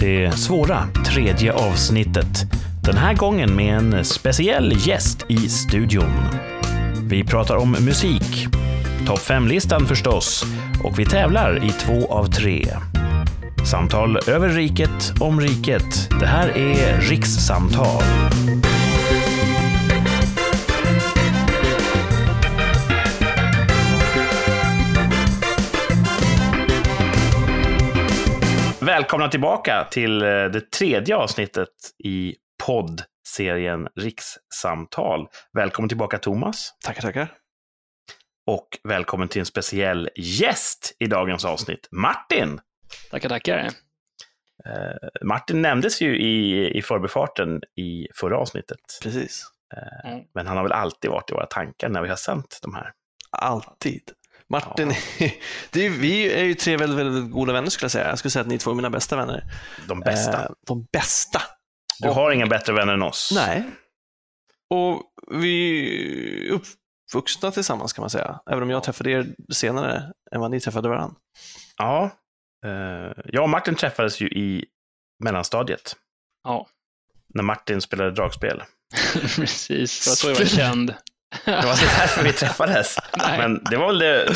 det svåra tredje avsnittet. Den här gången med en speciell gäst i studion. Vi pratar om musik, topp 5-listan förstås, och vi tävlar i två av tre. Samtal över riket, om riket. Det här är Rikssamtal. Välkomna tillbaka till eh, det tredje avsnittet i poddserien Rikssamtal. Välkommen tillbaka Thomas. Tackar, tackar. Och välkommen till en speciell gäst i dagens avsnitt, Martin. Tackar, tackar. Eh, Martin nämndes ju i, i förbifarten i förra avsnittet. Precis. Eh, mm. Men han har väl alltid varit i våra tankar när vi har sänt de här. Alltid. Martin, ja. är, vi är ju tre väldigt, väldigt goda vänner skulle jag säga. Jag skulle säga att ni två är mina bästa vänner. De bästa. Eh, de bästa. Du och, har inga bättre vänner än oss. Nej. Och vi är uppvuxna tillsammans kan man säga. Även om jag träffade er senare än vad ni träffade varandra. Ja. Eh, jag och Martin träffades ju i mellanstadiet. Ja. När Martin spelade dragspel. Precis, det var så jag var känd. Det var inte därför vi träffades. Men det var väl det.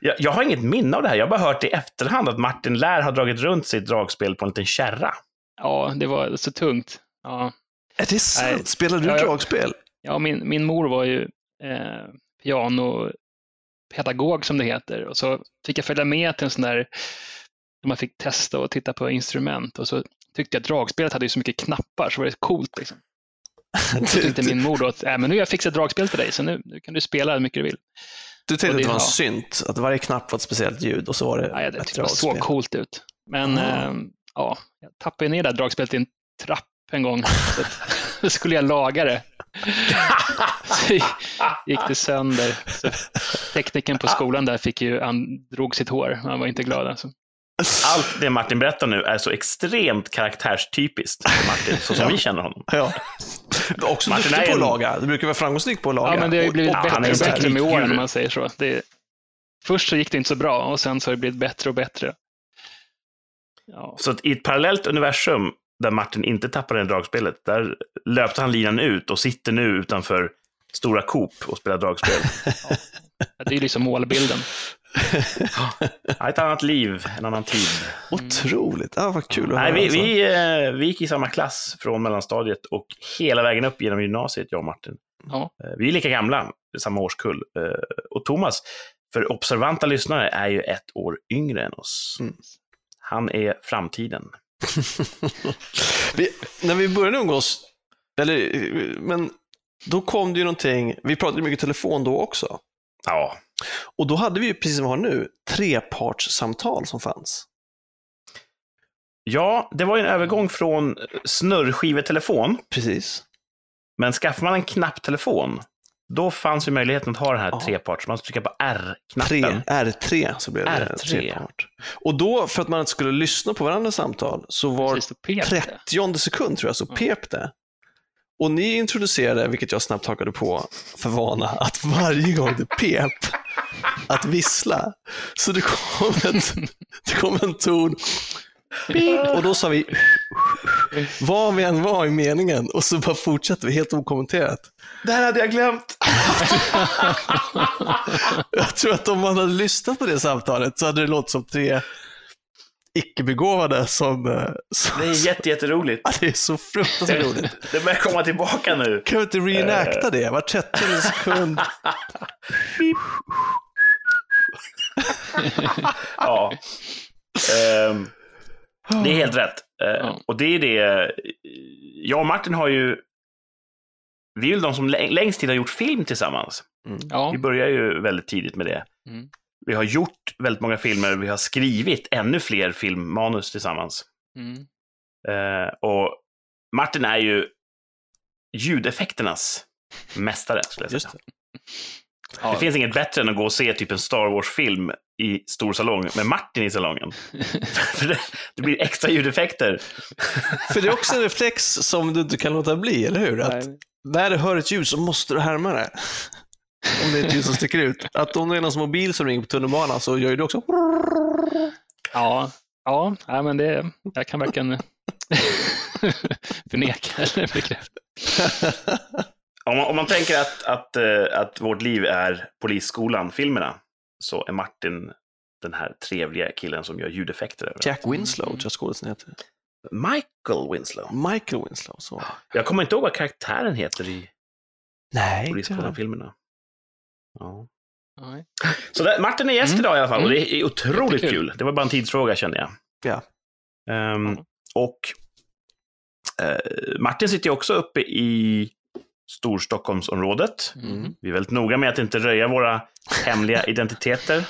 Jag, jag, har inget minne av det här. Jag har bara hört i efterhand att Martin lär ha dragit runt sitt dragspel på en liten kärra. Ja, det var så tungt. Ja. Är det sant? Spelar du ja, dragspel? Ja, min, min mor var ju eh, pianopedagog som det heter. Och så fick jag följa med till en sån där, där man fick testa och titta på instrument. Och så tyckte jag att dragspelet hade så mycket knappar så var det coolt. Liksom. Så tyckte min mor då att äh, men nu har jag fixat dragspel till dig, så nu, nu kan du spela hur mycket du vill. Du tänkte att det var en ja. synt, att varje knapp var ett speciellt ljud och så var det ja, Det tyckte det såg coolt ut. Men äh, ja, jag tappade ner det där dragspelet i en trapp en gång. Så skulle jag laga det. Så gick det sönder. Så tekniken på skolan där fick ju, han drog sitt hår. Han var inte glad. Alltså. Allt det Martin berättar nu är så extremt karaktärstypiskt för Martin, så som ja. vi känner honom. Ja. Du är också Martin duktig på att laga. Du brukar vara framgångsrik på att laga. Ja, men det har ju blivit och, bättre och bättre med åren om man säger så. Det, först så gick det inte så bra och sen så har det blivit bättre och bättre. Ja. Så i ett parallellt universum där Martin inte tappade en dragspelet, där löpte han linan ut och sitter nu utanför Stora Coop och spelar dragspel. Ja. Det är liksom målbilden. Ett annat liv, en annan tid. Otroligt, ah, vad kul att Nej, vi, vi, eh, vi gick i samma klass från mellanstadiet och hela vägen upp genom gymnasiet, jag och Martin. Ja. Eh, vi är lika gamla, samma årskull. Eh, och Thomas, för observanta lyssnare, är ju ett år yngre än oss. Mm. Han är framtiden. vi, när vi började umgås, eller, men då kom det ju någonting, vi pratade mycket telefon då också. Ja. Och då hade vi ju, precis som vi har nu, trepartssamtal som fanns. Ja, det var ju en övergång från snurrskivetelefon. Precis. Men skaffar man en knapptelefon, då fanns ju möjligheten att ha den här ja. treparts. Man skulle trycka på R-knappen. R3 så blev det R3. trepart. Och då, för att man inte skulle lyssna på varandras samtal, så var Precis, 30 sekund tror jag, så pep det. Och ni introducerade, vilket jag snabbt hakade på för vana, att varje gång det pep, att vissla. Så det kom, ett, det kom en ton, och då sa vi, vad vi än var i meningen, och så bara fortsatte vi helt okommenterat. Det här hade jag glömt. jag tror att om man hade lyssnat på det samtalet så hade det låtit som tre icke-begåvade som, eh, som... Det är jätte, jätteroligt. Ja, det är så fruktansvärt roligt. Det börjar komma tillbaka nu. Kan vi inte reenacta det? Var 30 sekund. ja. Um, det är helt rätt. Uh, och det är det. Jag och Martin har ju vi är ju de som längst tid har gjort film tillsammans. Mm. Ja. Vi börjar ju väldigt tidigt med det. Mm. Vi har gjort väldigt många filmer, vi har skrivit ännu fler filmmanus tillsammans. Mm. Uh, och Martin är ju ljudeffekternas mästare, skulle jag säga. Det. Ja. det. finns inget bättre än att gå och se typ en Star Wars-film i stor salong med Martin i salongen. För det, det, blir extra ljudeffekter. För det är också en reflex som du inte kan låta bli, eller hur? Att när du hör ett ljud så måste du härma det. Om det är ett ljud som sticker ut. Att om det är någons mobil som ringer på tunnelbanan så gör ju det också... Ja, ja men det, jag kan verkligen Förneka eller bekräfta. om, man, om man tänker att, att, uh, att vårt liv är Polisskolan-filmerna, så är Martin den här trevliga killen som gör ljudeffekter. Jack Winslow, tror jag skådisen heter. Michael Winslow. Michael Winslow, så. Jag kommer inte ihåg vad karaktären heter i Nej, Polisskolan-filmerna. Ja. Så där, Martin är gäst mm. idag i alla fall, och det är mm. otroligt kul. kul. Det var bara en tidsfråga kände jag. Ja. Um, mm. Och uh, Martin sitter ju också uppe i Storstockholmsområdet. Mm. Vi är väldigt noga med att inte röja våra hemliga identiteter. uh,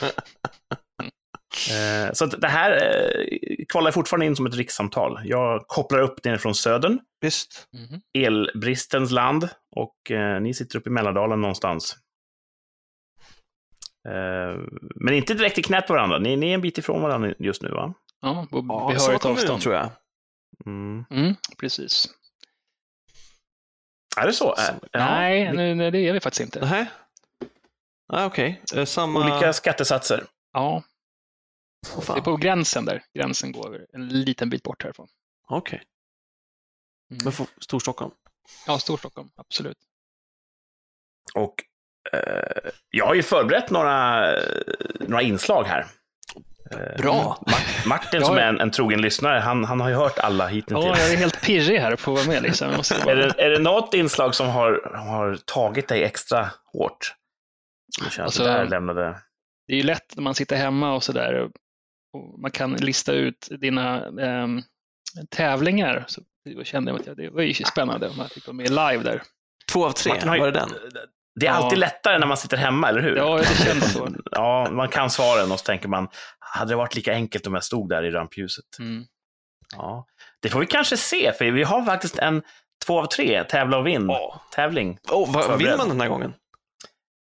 så det här uh, kvalar fortfarande in som ett rikssamtal. Jag kopplar upp det från södern. Visst. Mm. Elbristens land. Och ni sitter uppe i Mälardalen någonstans. Eh, men inte direkt i knät på varandra. Ni, ni är en bit ifrån varandra just nu, va? Ja, på ja, behörigt avstånd. tror jag. Mm. Mm, precis. Är det så? så nej, ni... nej, det är vi faktiskt inte. Nej, ah, okej. Okay. Eh, samma... Olika skattesatser? Ja. Oh, det är på gränsen där. Gränsen går en liten bit bort härifrån. Okej. Okay. Mm. Men Storstockholm? Ja, Storstockholm, absolut. Och Eh, jag har ju förberett några, några inslag här. Eh, Bra! Martin som är en, en trogen lyssnare, han, han har ju hört alla hittills. Ja, jag är helt pirrig här på att vara med. Liksom. är, det, är det något inslag som har, har tagit dig extra hårt? Alltså, där lämnade... Det är ju lätt när man sitter hemma och sådär. Man kan lista ut dina eh, tävlingar. Så då kände jag att det var ju spännande om man fick vara med live där. Två av tre, ju, var det den? Det är ja. alltid lättare när man sitter hemma, eller hur? Ja, det känns så. ja, man kan svaren och så tänker man, hade det varit lika enkelt om jag stod där i rampljuset? Mm. Ja, det får vi kanske se, för vi har faktiskt en två av tre tävla och vinn oh. tävling. Oh, vad vinner man den här gången?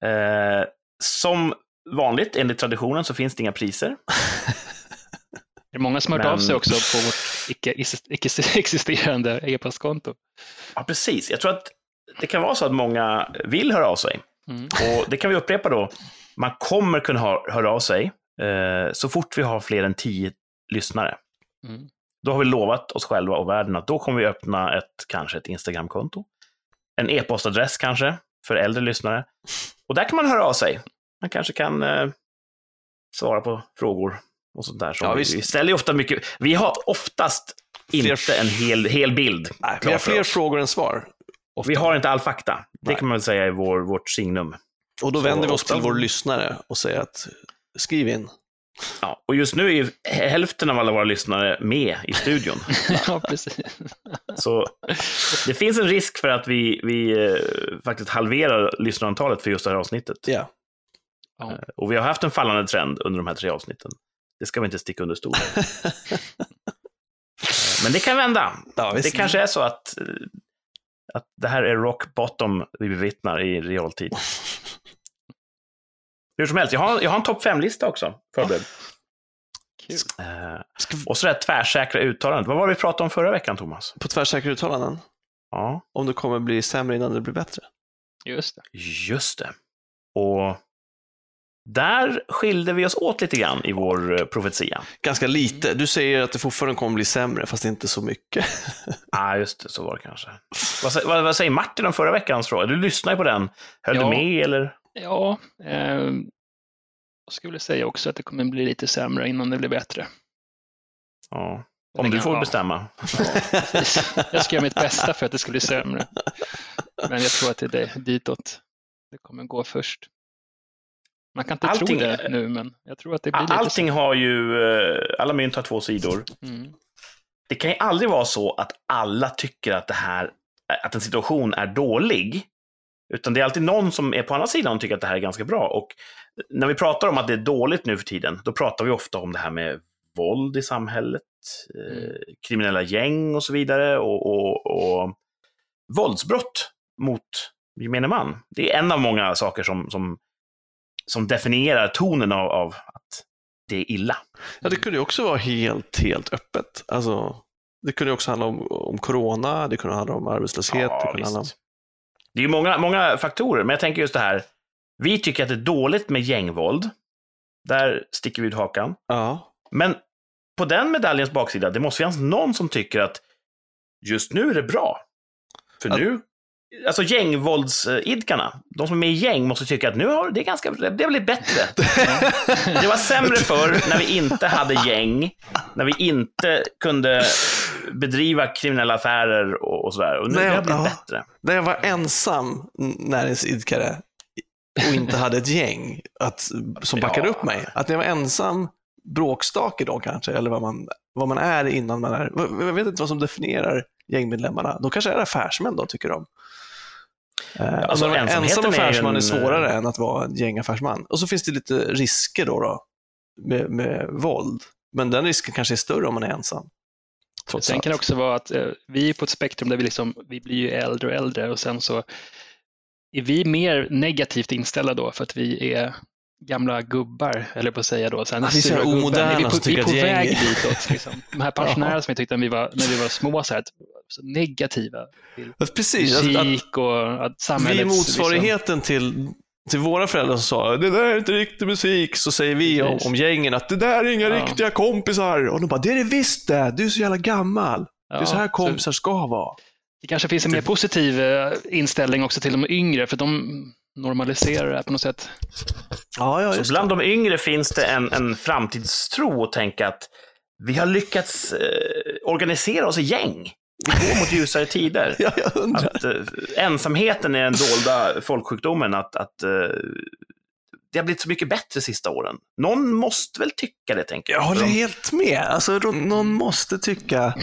Eh, som vanligt, enligt traditionen, så finns det inga priser. Det är många som har hört Men... av sig också på vårt icke-existerande e-postkonto. Ja, precis. Jag tror att det kan vara så att många vill höra av sig. Mm. Och det kan vi upprepa då. Man kommer kunna höra av sig eh, så fort vi har fler än tio lyssnare. Mm. Då har vi lovat oss själva och världen att då kommer vi öppna ett, kanske ett Instagramkonto. En e-postadress kanske, för äldre lyssnare. Och där kan man höra av sig. Man kanske kan eh, svara på frågor och sånt där. Ja, vi, vi ställer ju ofta mycket. Vi har oftast inte en hel, hel bild. Nej, vi har fler frågor än svar. Ofta. Vi har inte all fakta. Det Nej. kan man väl säga är vår, vårt signum. Och då Så vänder vi oss till vår lyssnare och säger att skriv in. Ja, och just nu är ju hälften av alla våra lyssnare med i studion. ja, precis. Så det finns en risk för att vi, vi eh, faktiskt halverar lyssnarantalet för just det här avsnittet. Ja. ja. Och vi har haft en fallande trend under de här tre avsnitten. Det ska vi inte sticka under stol Men det kan vända. Ja, det kanske är så att eh, att det här är rock bottom vi bevittnar i realtid. Hur som helst, jag har, jag har en topp fem-lista också förberedd. Uh, och så det tvärsäkra uttalandet. Vad var det vi pratade om förra veckan, Thomas? På tvärsäkra uttalanden? Ja. Om det kommer bli sämre innan det blir bättre? Just det. Just det. Och där skilde vi oss åt lite grann i vår eh, profetia. Ganska lite. Du säger att det fortfarande kommer bli sämre, fast inte så mycket. Ja, ah, just det. Så var det kanske. Vad, vad, vad, säger Martin om förra veckans fråga? Du lyssnade på den. Höll ja. du med, eller? Ja, eh, jag skulle säga också att det kommer bli lite sämre innan det blir bättre. Ja, om du får bestämma. Ja, jag ska göra mitt bästa för att det ska bli sämre. Men jag tror att det är ditåt det kommer gå först. Man kan inte allting, tro det nu, men jag tror att det blir lite Allting så. har ju, eh, alla mynt har två sidor. Mm. Det kan ju aldrig vara så att alla tycker att det här, att en situation är dålig. Utan det är alltid någon som är på andra sidan och tycker att det här är ganska bra. Och när vi pratar om att det är dåligt nu för tiden, då pratar vi ofta om det här med våld i samhället, eh, mm. kriminella gäng och så vidare. Och, och, och våldsbrott mot gemene man. Det är en av många saker som, som som definierar tonen av, av att det är illa. Ja, det kunde ju också vara helt, helt öppet. Alltså, det kunde också handla om, om corona, det kunde handla om arbetslöshet. Ja, det, kunde handla om... det är ju många, många faktorer, men jag tänker just det här. Vi tycker att det är dåligt med gängvåld. Där sticker vi ut hakan. Ja. Men på den medaljens baksida, det måste finnas någon som tycker att just nu är det bra. För att... nu, alltså gängvåldsidkarna, de som är med i gäng måste tycka att nu har det ganska, det har blivit bättre. det var sämre förr när vi inte hade gäng, när vi inte kunde bedriva kriminella affärer och, och sådär. Och nu har det blivit ja, bättre. När jag var ensam näringsidkare och inte hade ett gäng att, som backade ja. upp mig. Att när jag var ensam bråkstake då kanske, eller vad man, vad man är innan man är. Jag vet inte vad som definierar gängmedlemmarna. De kanske är affärsmän då, tycker de. Eh, alltså, en ensam affärsman är, en... är svårare än att vara en gängaffärsman. Och så finns det lite risker då, då med, med våld. Men den risken kanske är större om man är ensam. Sen kan det också vara att eh, vi är på ett spektrum där vi, liksom, vi blir ju äldre och äldre och sen så är vi mer negativt inställda då för att vi är gamla gubbar, eller på att säga då. Sen, vi är omoderna vi är på, vi är på väg ditåt. Liksom. De här pensionärerna som vi tyckte när vi var, när vi var små, så, här, negativa till Precis, musik och att samhället... Vi är motsvarigheten liksom... till till våra föräldrar som sa det där är inte riktig musik, så säger vi om, om gängen att det där är inga ja. riktiga kompisar. Och de bara, det är det visst det, du är så jävla gammal. Ja, det är så här kompisar så... ska vara. Det kanske finns en mer positiv eh, inställning också till de yngre, för de normaliserar det här på något sätt. Ja, ja, så bland de yngre finns det en, en framtidstro och tänka att vi har lyckats eh, organisera oss i gäng. Vi går mot ljusare tider. ja. Att, eh, ensamheten är den dolda folksjukdomen. Att, att eh, det har blivit så mycket bättre sista åren. Någon måste väl tycka det, tänker jag. Jag håller helt med. Alltså, någon måste tycka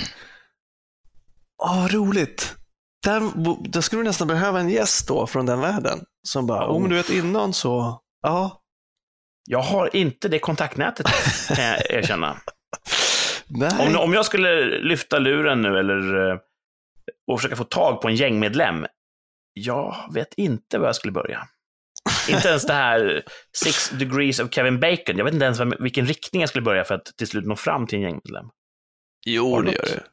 Åh, roligt. Där, där skulle du nästan behöva en gäst då från den världen. Som bara, oh, men du vet innan så, ja. Jag har inte det kontaktnätet, kan jag erkänna. Om, om jag skulle lyfta luren nu eller, eh, och försöka få tag på en gängmedlem, jag vet inte var jag skulle börja. inte ens det här Six degrees of Kevin Bacon. Jag vet inte ens vilken riktning jag skulle börja för att till slut nå fram till en gängmedlem. Jo, det gör det.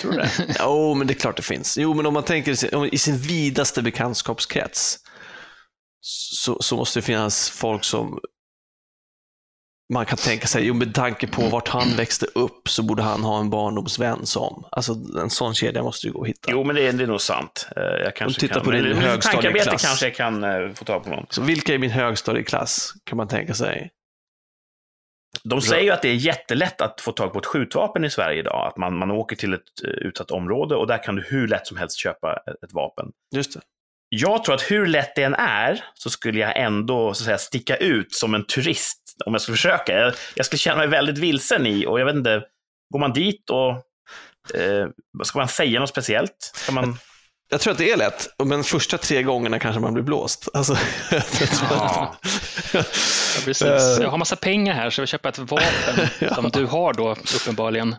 Tror du det? jo, men det är klart det finns. Jo, men om man tänker i sin vidaste bekantskapskrets så, så måste det finnas folk som man kan tänka sig, jo, med tanke på vart han växte upp så borde han ha en barndomsvän som. Alltså en sån kedja måste ju gå att hitta. Jo, men det är, det är nog sant. Eh, jag kanske titta kan, på din högstadieklass. kanske jag kan uh, få tag på någon. Så vilka i min högstadieklass kan man tänka sig de säger ju att det är jättelätt att få tag på ett skjutvapen i Sverige idag. Att man, man åker till ett uh, utsatt område och där kan du hur lätt som helst köpa ett, ett, vapen. Just det. Jag tror att hur lätt det än är så skulle jag ändå så att säga, sticka ut som en turist om jag skulle försöka. Jag, jag skulle känna mig väldigt vilsen i och jag vet inte, går man dit och eh, ska man säga något speciellt? Ska man... Jag tror att det är lätt, men första tre gångerna kanske man blir blåst. Alltså, ja. ja, precis. Jag har massa pengar här så jag vill köpa ett vapen ja. som du har då uppenbarligen.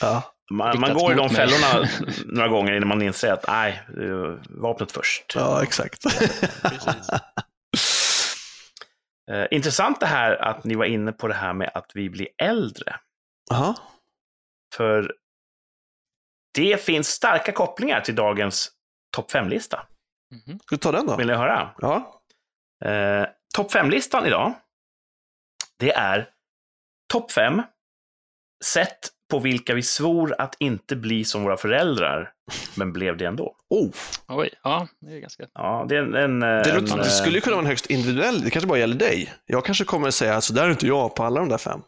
Ja. Man, man går i de fällorna några gånger innan man inser att nej, vapnet först. Ja, exakt. Uh, intressant det här att ni var inne på det här med att vi blir äldre. Aha. För det finns starka kopplingar till dagens topp 5-lista. Mm -hmm. Ska du ta den då? Vill ni höra? Ja. Eh, topp 5-listan idag, det är topp 5 sätt på vilka vi svor att inte bli som våra föräldrar, men blev det ändå. Oh. Oj, ja, det är ganska... Ja, det, är en, en, det, låter, det skulle kunna vara en högst individuell, det kanske bara gäller dig. Jag kanske kommer att säga, så där är inte jag på alla de där fem.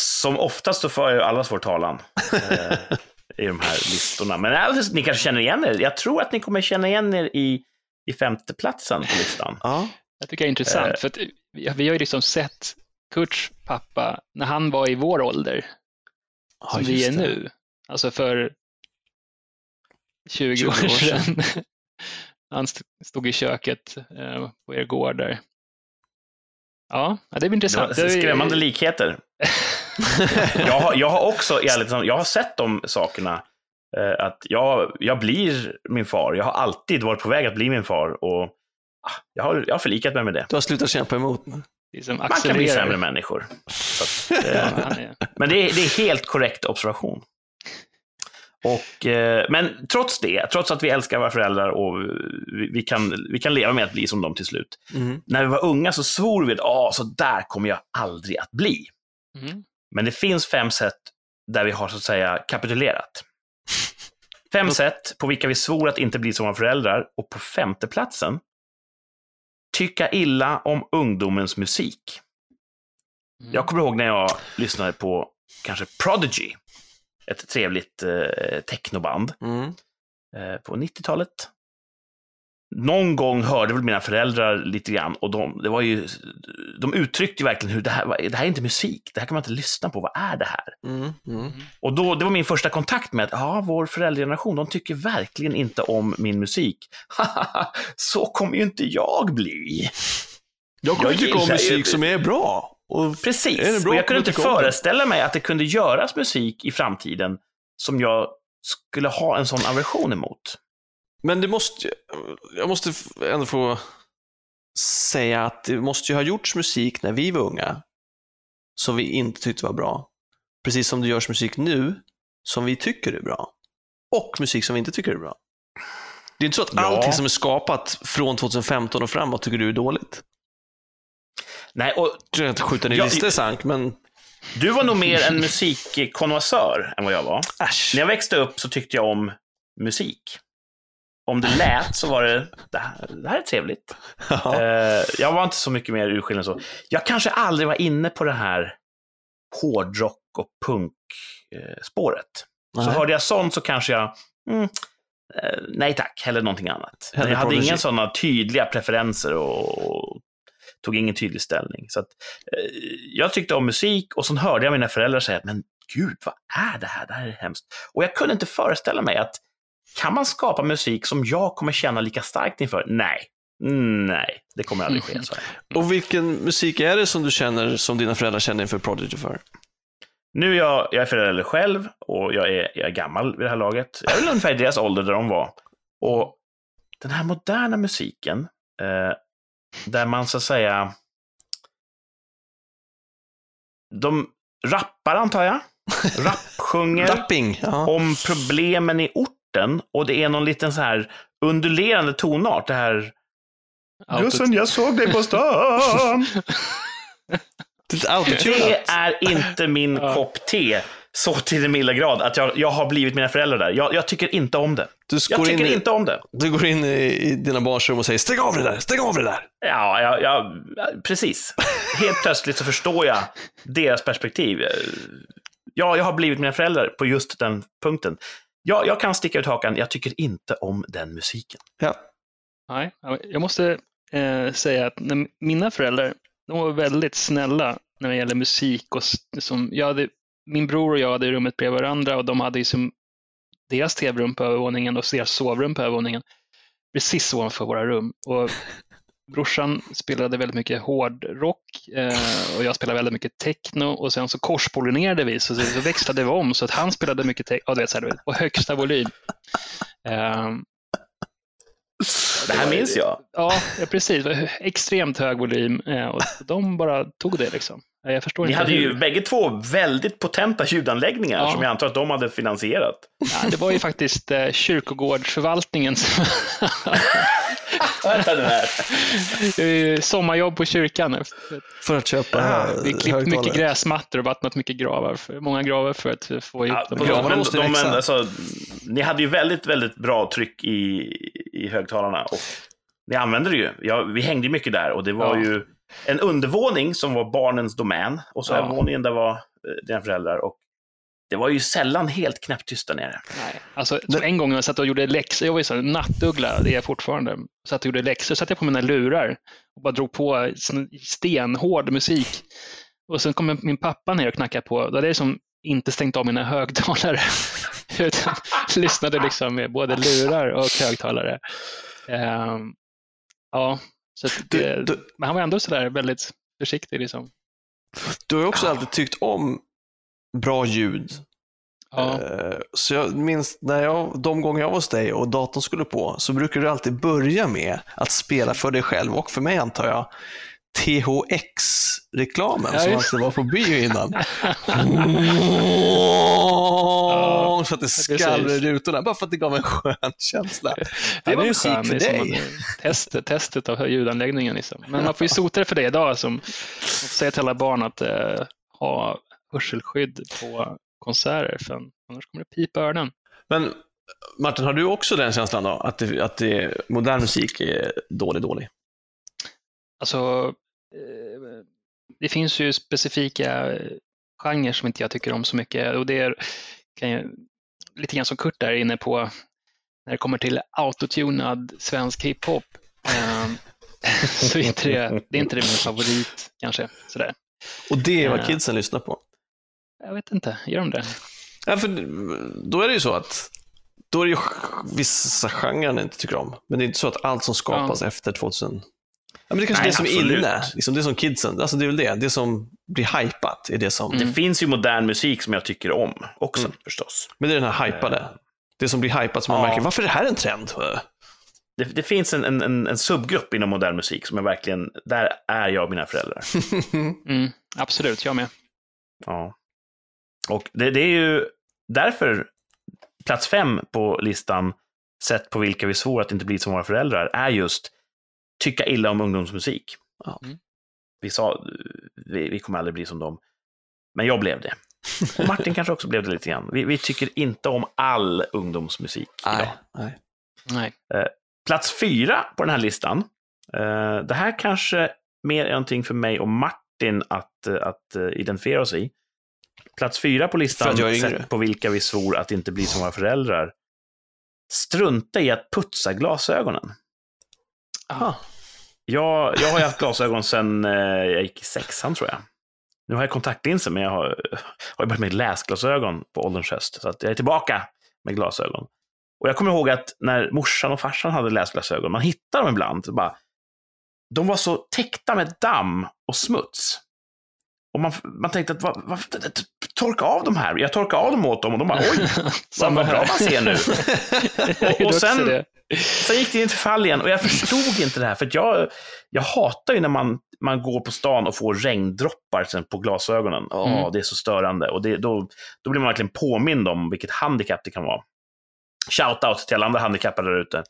Som oftast så för ju allas vår talan. Eh, i de här listorna. Men alltså, ni kanske känner igen er. Jag tror att ni kommer känna igen er i, i femteplatsen på listan. Ja. Jag tycker det är intressant, uh, för att vi, vi har ju liksom sett Kurts pappa när han var i vår ålder, ja, som vi är det. nu. Alltså för 20, 20 år sedan. han stod i köket eh, på er gård där. Ja, det är intressant. Det var skrämmande likheter. jag, har, jag har också, ärligt jag har sett de sakerna. Eh, att jag, jag blir min far. Jag har alltid varit på väg att bli min far. Och ah, jag har, jag har förlikat mig med det. Du har slutat kämpa emot? Man kan bli sämre människor. Att, eh, ja, men det är, det är helt korrekt observation. Och, eh, men trots det, trots att vi älskar våra föräldrar och vi, vi, kan, vi kan leva med att bli som dem till slut. Mm. När vi var unga så svor vi att ah, så där kommer jag aldrig att bli. Mm. Men det finns fem sätt där vi har så att säga kapitulerat. Fem sätt på vilka vi svor att inte bli som våra föräldrar. Och på femte platsen, tycka illa om ungdomens musik. Mm. Jag kommer ihåg när jag lyssnade på kanske Prodigy, ett trevligt eh, technoband mm. eh, på 90-talet någon gång hörde väl mina föräldrar lite grann och de, det var ju, de uttryckte verkligen hur det här, det här är inte musik, det här kan man inte lyssna på, vad är det här? Mm, mm. Och då, det var min första kontakt med att ja, vår föräldrageneration, de tycker verkligen inte om min musik. Så kommer ju inte jag bli. Jag kommer tycka om musik som är bra. Och Precis, och jag kunde inte föreställa mig att det kunde göras musik i framtiden som jag skulle ha en sån aversion emot. Men det måste, jag måste ändå få säga att det måste ju ha gjorts musik när vi var unga som vi inte tyckte var bra. Precis som det görs musik nu som vi tycker är bra. Och musik som vi inte tycker är bra. Det är inte så att ja. allting som är skapat från 2015 och framåt tycker du är dåligt. Nej, och... Jag inte skjuta ner listor sank, men... Du var nog mer en musikkonnoissör än vad jag var. Äsch. När jag växte upp så tyckte jag om musik om det lät så var det, det här, det här är trevligt. Ja. Uh, jag var inte så mycket mer urskiljande så. Jag kanske aldrig var inne på det här hårdrock och punkspåret. Uh, så hörde jag sånt så kanske jag, mm, uh, nej tack, eller någonting annat. Jag hade inga sådana tydliga preferenser och, tog ingen tydlig ställning. Så att, eh, jag tyckte om musik och så hörde jag mina föräldrar säga, men gud, vad är det här? Det här är hemskt. Och jag kunde inte föreställa mig att kan man skapa musik som jag kommer känna lika starkt inför? Nej. Nej, det kommer aldrig ske. Så. Och vilken musik är det som du känner som dina föräldrar känner inför Prodigy för? Nu är jag, jag är förälder själv och jag är, jag är gammal vid det här laget. Jag är väl ungefär i deras ålder där de var. Och den här moderna musiken, eh, där man så att säga... De rappar, antar jag. Rappsjunger Rapping, ja. om problemen i ort farten och det är någon liten så här undulerande tonart. Det här... Gussen, jag såg dig på stan. det är inte min kopp te så till den milda grad att jag, jag har blivit mina föräldrar där. Jag, jag tycker inte om det. Du jag tycker i, inte om det. Du går in i, i dina barns rum och säger stäng av det där, stäng av det där. Ja, ja, ja precis. Helt plötsligt så förstår jag deras perspektiv. Ja, jag har blivit mina föräldrar på just den punkten. Ja, jag kan sticka ut hakan. Jag tycker inte om den musiken. Ja. Nej, jag måste eh, säga att när mina föräldrar, de var väldigt snälla när det gäller musik. Och som, jag hade, min bror och jag hade rummet bredvid varandra och de hade som deras tv-rum på övervåningen och deras sovrum på övervåningen precis ovanför våra rum. Och brorsan spelade väldigt mycket hårdrock eh, och jag spelade väldigt mycket techno och sen så korspollinerade vi så, så växlade vi om så att han spelade mycket techno, ja, på högsta volym. Eh, det här minns jag. Ja, precis. Extremt hög volym eh, och de bara tog det liksom. Jag förstår Ni hade hur. ju bägge två väldigt potenta ljudanläggningar ja. som jag antar att de hade finansierat. Ja, det var ju faktiskt eh, kyrkogårdsförvaltningen som Vänta nu här. Sommarjobb på kyrkan. För att köpa ja, Vi klippt mycket gräsmattor och vattnat mycket gravar. För, många gravar för att få ihop ja, dem. Ja, men, de, men, alltså, ni hade ju väldigt, väldigt bra tryck i, i högtalarna. Och ni använde det ju. Ja, vi hängde mycket där och det var ja. ju en undervåning som var barnens domän och så ja. övervåningen där var eh, dina föräldrar. Och det var ju sällan helt knäpptyst där nere. Nej. Alltså, så en gång när jag satt och gjorde läxor, jag var ju så nattuggla, det är jag fortfarande, satt och gjorde läxor, satte jag på mina lurar och bara drog på stenhård musik. Och sen kom min pappa ner och knackade på, då hade jag som inte stängt av mina högtalare. Utan lyssnade liksom med både lurar och högtalare. Um, ja, så att, du, du, men han var ändå sådär väldigt försiktig. Liksom. Du har också alltid tyckt om bra ljud. Ja. Eh, så jag minns när jag, de gånger jag var hos dig och datorn skulle på så brukar du alltid börja med att spela för dig själv och för mig antar jag THX-reklamen ja, som alltid var på bio innan. ja, så att det skallrar i rutorna, bara för att det gav en skön känsla. Det var musik för liksom, dig. Testet, testet av ljudanläggningen. Liksom. Men man får ju sota det för det idag. Som, säger till alla barn att eh, ha hörselskydd på konserter, för annars kommer det pipa öronen. Men Martin, har du också den känslan då? Att, det, att det, modern musik är dålig, dålig? Alltså, det finns ju specifika genrer som inte jag tycker om så mycket och det är jag, lite grann som Kurt är inne på när det kommer till autotunad svensk hiphop. Eh, så är inte det, det är inte det min favorit kanske. Sådär. Och det är vad eh, kidsen lyssnar på? Jag vet inte, gör de det? Ja, för då är det ju så att då är det ju vissa genrer ni inte tycker om. Men det är inte så att allt som skapas ja. efter 2000 Ja, men det är kanske Nej, det som absolut. är inne, liksom det som kidsen, alltså det är väl det, det som blir hypat är det som... Mm. Det finns ju modern musik som jag tycker om också mm. förstås. Men det är den här hypade, uh, det som blir hypat som man märker, varför är det här en trend? Det, det finns en, en, en, subgrupp inom modern musik som är verkligen, där är jag och mina föräldrar. mm, absolut, jag med. Ja. Och det, det är ju därför plats fem på listan, sett på vilka vi svor att inte bli som våra föräldrar, är just tycka illa om ungdomsmusik. Ja. Mm. Vi sa, vi, vi kommer aldrig bli som dem. Men jag blev det. Och Martin kanske också blev det lite grann. Vi, vi tycker inte om all ungdomsmusik nej, idag. Nej. nej. Eh, plats fyra på den här listan. Eh, det här kanske mer är någonting för mig och Martin att, att uh, identifiera oss i. Plats fyra på listan, sett på vilka vi svor att inte bli som våra föräldrar. Strunta i att putsa glasögonen. Aha. Jag, jag har haft glasögon sedan eh, jag gick i sexan tror jag. Nu har jag kontaktlinser, men jag har, har börjat med läsglasögon på ålderns höst. Så att jag är tillbaka med glasögon. Och jag kommer ihåg att när morsan och farsan hade läsglasögon, man hittade dem ibland, bara, de var så täckta med damm och smuts. Och man, man tänkte att, vad, vad, torka av de här. Jag torkade av dem åt dem och de bara, oj, vad, vad bra man ser nu. och, och sen, sen gick det in till fall igen och jag förstod inte det här. För jag, jag hatar ju när man, man går på stan och får regndroppar sen på glasögonen. Oh, mm. Det är så störande. Och det, då, då blir man verkligen påmind om vilket handikapp det kan vara. Shout-out till alla andra handikappade där ute.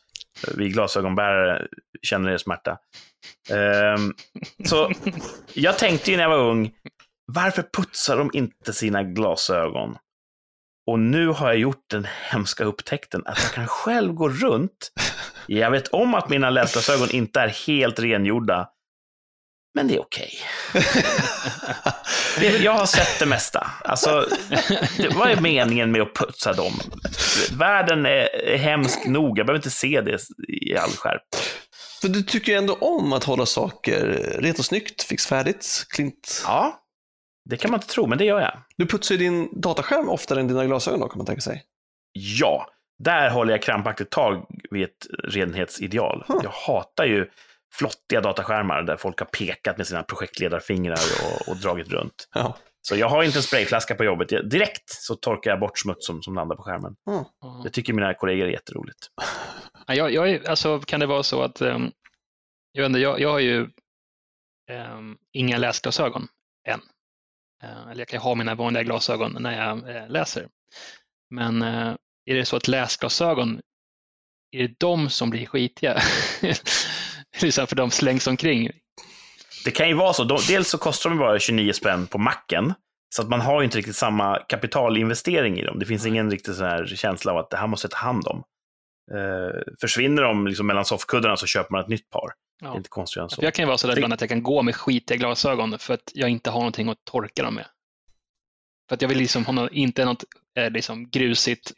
Vi glasögonbärare känner er smärta. Um, så jag tänkte ju när jag var ung, varför putsar de inte sina glasögon? Och nu har jag gjort den hemska upptäckten att jag kan själv gå runt. Jag vet om att mina läsglasögon inte är helt rengjorda, men det är okej. Okay. jag har sett det mesta. Alltså, vad är meningen med att putsa dem? Världen är hemsk nog, jag behöver inte se det i all skärpa. För du tycker ju ändå om att hålla saker rent och snyggt, fix färdigt, klint. Ja, det kan man inte tro, men det gör jag. Du putsar ju din dataskärm oftare än dina glasögon då, kan man tänka sig. Ja, där håller jag krampaktigt tag vid ett renhetsideal. Huh. Jag hatar ju flottiga dataskärmar där folk har pekat med sina projektledarfingrar och, och dragit runt. Ja. Så jag har inte en sprayflaska på jobbet. Jag, direkt så torkar jag bort smuts som, som landar på skärmen. Mm. Det tycker mina kollegor är jätteroligt. Jag, jag, alltså, kan det vara så att, um, jag, jag har ju um, inga läsglasögon än. Uh, eller jag kan ha mina vanliga glasögon när jag uh, läser. Men uh, är det så att läsglasögon, är det de som blir skitiga? för de slängs omkring. Det kan ju vara så. dels så kostar de bara 29 spänn på macken. Så att man har inte riktigt samma kapitalinvestering i dem. Det finns ingen riktig sån här känsla av att det här måste jag ta hand om. Eh, försvinner de liksom mellan soffkuddarna så köper man ett nytt par. Ja. Det är inte konstigt än så. Jag kan ju vara så där ibland att jag kan gå med skitiga glasögon för att jag inte har någonting att torka dem med. För att jag vill liksom ha något, inte något eh, liksom grusigt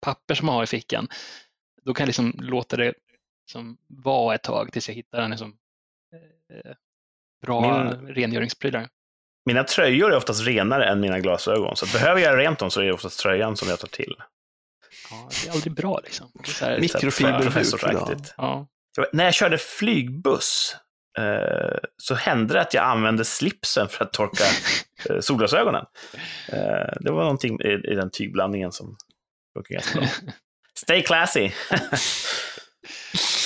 papper som jag har i fickan. Då kan jag liksom låta det liksom vara ett tag tills jag hittar en liksom, eh, bra Min... rengöringsprylar. Mina tröjor är oftast renare än mina glasögon, så behöver jag rent dem så är det oftast tröjan som jag tar till. Ja, det är aldrig bra liksom. Mikrofiberhud. Ja. När jag körde flygbuss eh, så hände det att jag använde slipsen för att torka eh, solglasögonen. Eh, det var någonting i, i den tygblandningen som funkar ganska bra. Stay classy!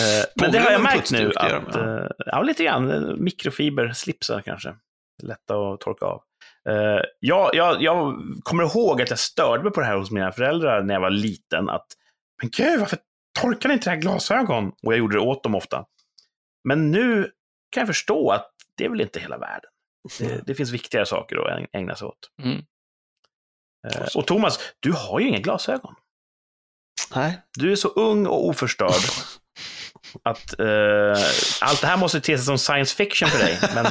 Eh, men det har jag märkt nu att, eh, ja, lite grann, mikrofiberslipsar kanske. Lätta att torka av. Uh, jag, jag, jag kommer ihåg att jag störde mig på det här hos mina föräldrar när jag var liten. Att, men gud, varför torkar ni inte era glasögon? Och jag gjorde det åt dem ofta. Men nu kan jag förstå att det är väl inte hela världen. Det, det finns viktigare saker att ägna sig åt. Mm. Uh, och Thomas, du har ju inga glasögon. Nej. Du är så ung och oförstörd att uh, allt det här måste te sig som science fiction för dig. Men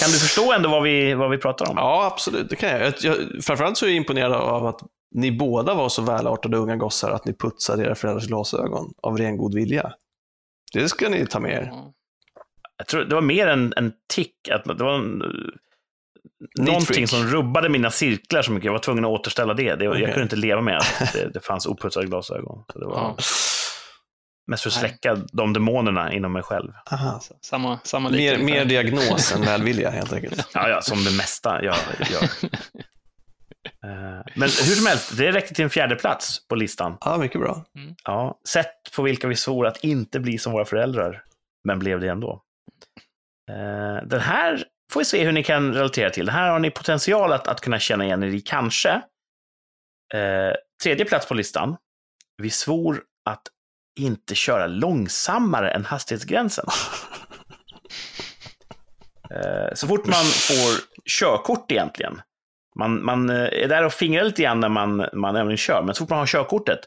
kan du förstå ändå vad vi, vad vi pratar om? Ja, absolut. Det kan jag. jag framförallt så är jag imponerad av att ni båda var så välartade unga gossar att ni putsade era föräldrars glasögon av ren god vilja. Det ska ni ta med er. Jag tror det var mer en, en tick, att det var en, någonting som rubbade mina cirklar så mycket. Jag var tvungen att återställa det. det okay. Jag kunde inte leva med att det, det fanns oputsade glasögon. Så det var ja. mest för att släcka de demonerna inom mig själv. Aha. Samma, samma mer, mer diagnos än välvilja helt enkelt. Ja, ja, som det mesta jag gör. Eh, men hur som helst, det räckte till en fjärde plats på listan. Ja, mycket bra. Mm. Ja, sätt på vilka vi svor att inte bli som våra föräldrar, men blev det ändå. Eh, den här får vi se hur ni kan relatera till. Den här har ni potential att, att kunna känna igen er i, kanske. Eh, tredje plats på listan. Vi svor att inte köra långsammare än hastighetsgränsen. så fort man får körkort egentligen, man, man eh, är där och fingrar lite grann när man, man även kör, men så fort man har körkortet,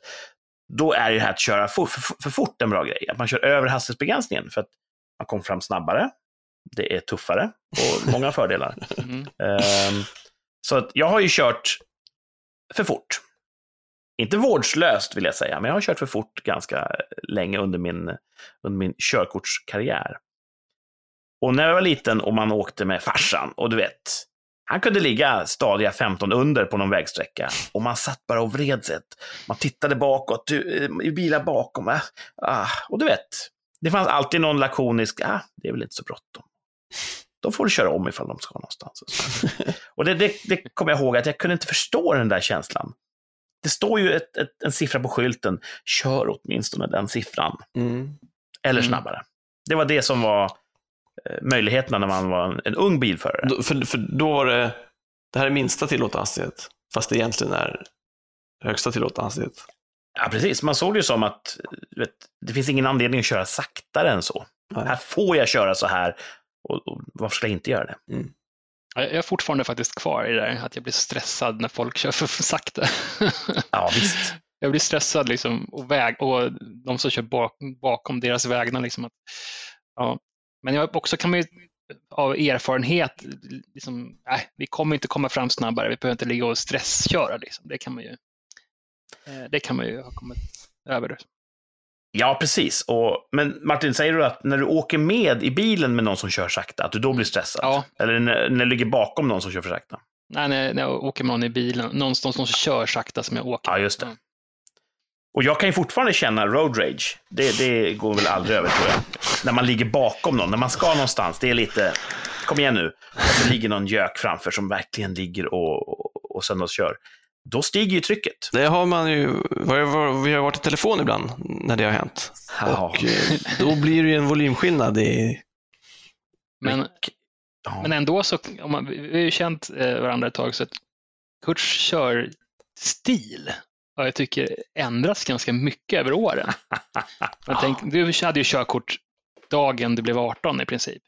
då är det här att köra for, för, för fort en bra grej. Att man kör över hastighetsbegränsningen för att man kommer fram snabbare. Det är tuffare och många fördelar. Mm. Um, så att jag har ju kört för fort. Inte vårdslöst vill jag säga, men jag har kört för fort ganska länge under min, under min körkortskarriär. Och när jag var liten och man åkte med farsan, och du vet, han kunde ligga stadiga 15 under på någon vägsträcka och man satt bara och vred sig. Man tittade bakåt, du, eh, i bilar bakom. Äh, ah, och du vet, det fanns alltid någon lakonisk, ah, det är väl inte så bråttom. De får köra om ifall de ska någonstans. Och det, det, det kommer jag ihåg att jag kunde inte förstå den där känslan. Det står ju ett, ett, en siffra på skylten, kör åtminstone den siffran. Mm. Eller mm. snabbare. Det var det som var möjligheterna när man var en, en ung bilförare. Då, för, för då var det, det här är minsta tillåtna hastighet, fast det egentligen är högsta tillåtna hastighet. Ja, precis. Man såg det ju som att vet, det finns ingen anledning att köra saktare än så. Nej. Här får jag köra så här, och, och varför ska jag inte göra det? Mm. Jag är fortfarande faktiskt kvar i det där, att jag blir stressad när folk kör för, för sakta. ja, visst. Jag blir stressad liksom, och, väg, och de som kör bak, bakom deras vägnar. Liksom, att, ja, men jag också kan man ju av erfarenhet, liksom, äh, vi kommer inte komma fram snabbare, vi behöver inte ligga och stressköra. Liksom. Det, kan man ju, eh, det kan man ju ha kommit över. Ja, precis. Och, men Martin, säger du att när du åker med i bilen med någon som kör sakta, att du då blir stressad? Ja. Eller när, när du ligger bakom någon som kör för sakta? Nej, när, när jag åker med någon i bilen, någon som kör sakta som jag åker. Ja, just det. Och jag kan ju fortfarande känna road rage. Det, det går väl aldrig över tror jag. När man ligger bakom någon, när man ska någonstans. Det är lite, kom igen nu. Och så ligger någon gök framför som verkligen ligger och, och, och söndagskör. Då stiger ju trycket. Det har man ju, vi har varit i telefon ibland när det har hänt. Ja. Och eh, då blir det ju en volymskillnad i... Men, ja. men ändå så, om man, vi har ju känt eh, varandra ett tag, så att Kurts kör har jag tycker ändrats ganska mycket över åren. Men tänk, du hade ju körkort dagen du blev 18 i princip.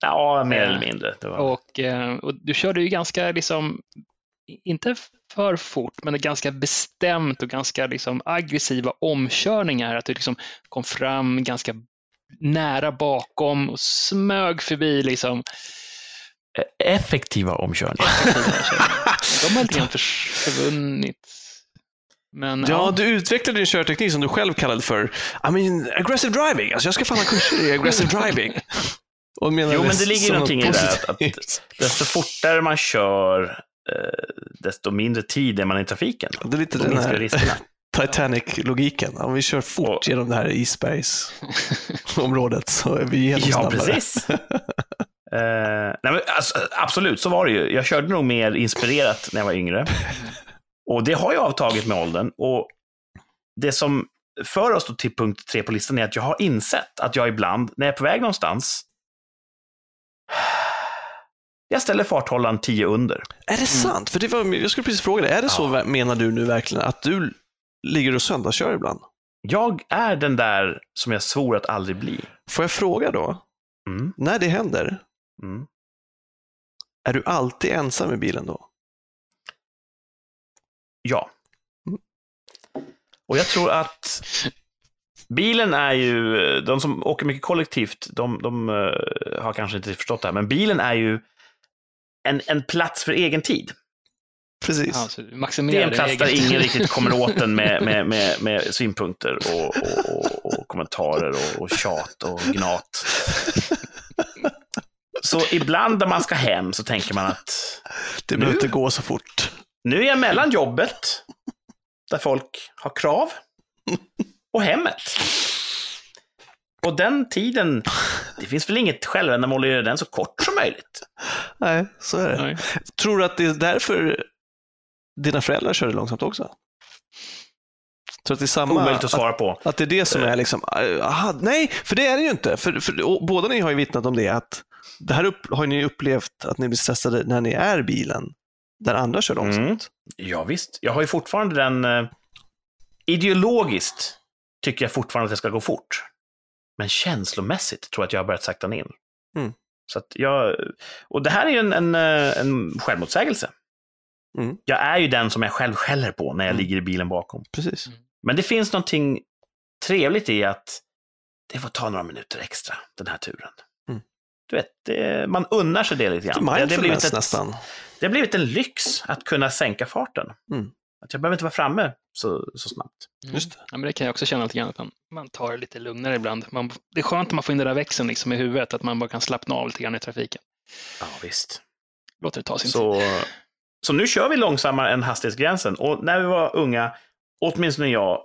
Ja, mer eller mindre. Var... Och, eh, och, du körde ju ganska, liksom, inte för fort, men ganska bestämt och ganska liksom, aggressiva omkörningar. Att du liksom kom fram ganska nära bakom och smög förbi. Liksom. Effektiva omkörningar. Effektiva omkörningar. De har lite grann försvunnit. Men, ja, ja, du utvecklade din körteknik som du själv kallade för I mean, aggressive driving. Alltså jag ska fan ha kurser i aggressive driving. jo, men det ligger någonting i det att, att desto fortare man kör, eh, desto mindre tid är man i trafiken. Det är lite den här Titanic-logiken. Om vi kör fort och, genom det här isbergsområdet så är vi helt ja, snabbare. Precis. uh, nej, men, alltså, absolut, så var det ju. Jag körde nog mer inspirerat när jag var yngre. Och det har ju avtagit med åldern. Och det som för oss till punkt tre på listan är att jag har insett att jag ibland, när jag är på väg någonstans, jag ställer farthållaren 10 under. Är det mm. sant? För det var, jag skulle precis fråga dig, är det så menar du nu verkligen att du ligger och söndagskör ibland? Jag är den där som jag svor att aldrig bli. Får jag fråga då? Mm. När det händer, mm. är du alltid ensam i bilen då? Ja. Och jag tror att bilen är ju, de som åker mycket kollektivt, de, de uh, har kanske inte förstått det här, men bilen är ju en, en plats för egen tid. Precis. Alltså, det är en plats där ingen riktigt kommer åt den med, med, med, med synpunkter och, och, och, och kommentarer och, och tjat och gnat. Så ibland när man ska hem så tänker man att... Det behöver inte gå så fort. Nu är jag mellan jobbet, där folk har krav, och hemmet. Och den tiden, det finns väl inget självändamål att göra den så kort som möjligt. Nej, så är det. Nej. Tror du att det är därför dina föräldrar körde långsamt också? Så att det är samma, Omöjligt att svara på. Att, att det är det som är liksom, aha, nej, för det är det ju inte. För, för båda ni har ju vittnat om det, att det här upp, har ni upplevt att ni blir stressade när ni är bilen, där andra kör långsamt. Mm. Ja, visst. Jag har ju fortfarande den, eh, ideologiskt tycker jag fortfarande att det ska gå fort. Men känslomässigt tror jag att jag har börjat sakta ner. Mm. Så att jag, och det här är ju en, en, eh, en självmotsägelse. Mm. Jag är ju den som jag själv skäller på när jag mm. ligger i bilen bakom. Precis. Mm. Men det finns någonting trevligt i att det får ta några minuter extra, den här turen. Du vet, det, man unnar sig det lite grann. Det, det, har blivit ett, nästan. det har blivit en lyx att kunna sänka farten. Mm. Att jag behöver inte vara framme så, så snabbt. Mm. Just det. Ja, men det kan jag också känna lite grann, att man, man tar det lite lugnare ibland. Man, det är skönt att man får in den där växeln liksom i huvudet, att man bara kan slappna av lite grann i trafiken. Ja, visst. Låter det ta sin så, tid. Så nu kör vi långsammare än hastighetsgränsen. Och när vi var unga, åtminstone jag,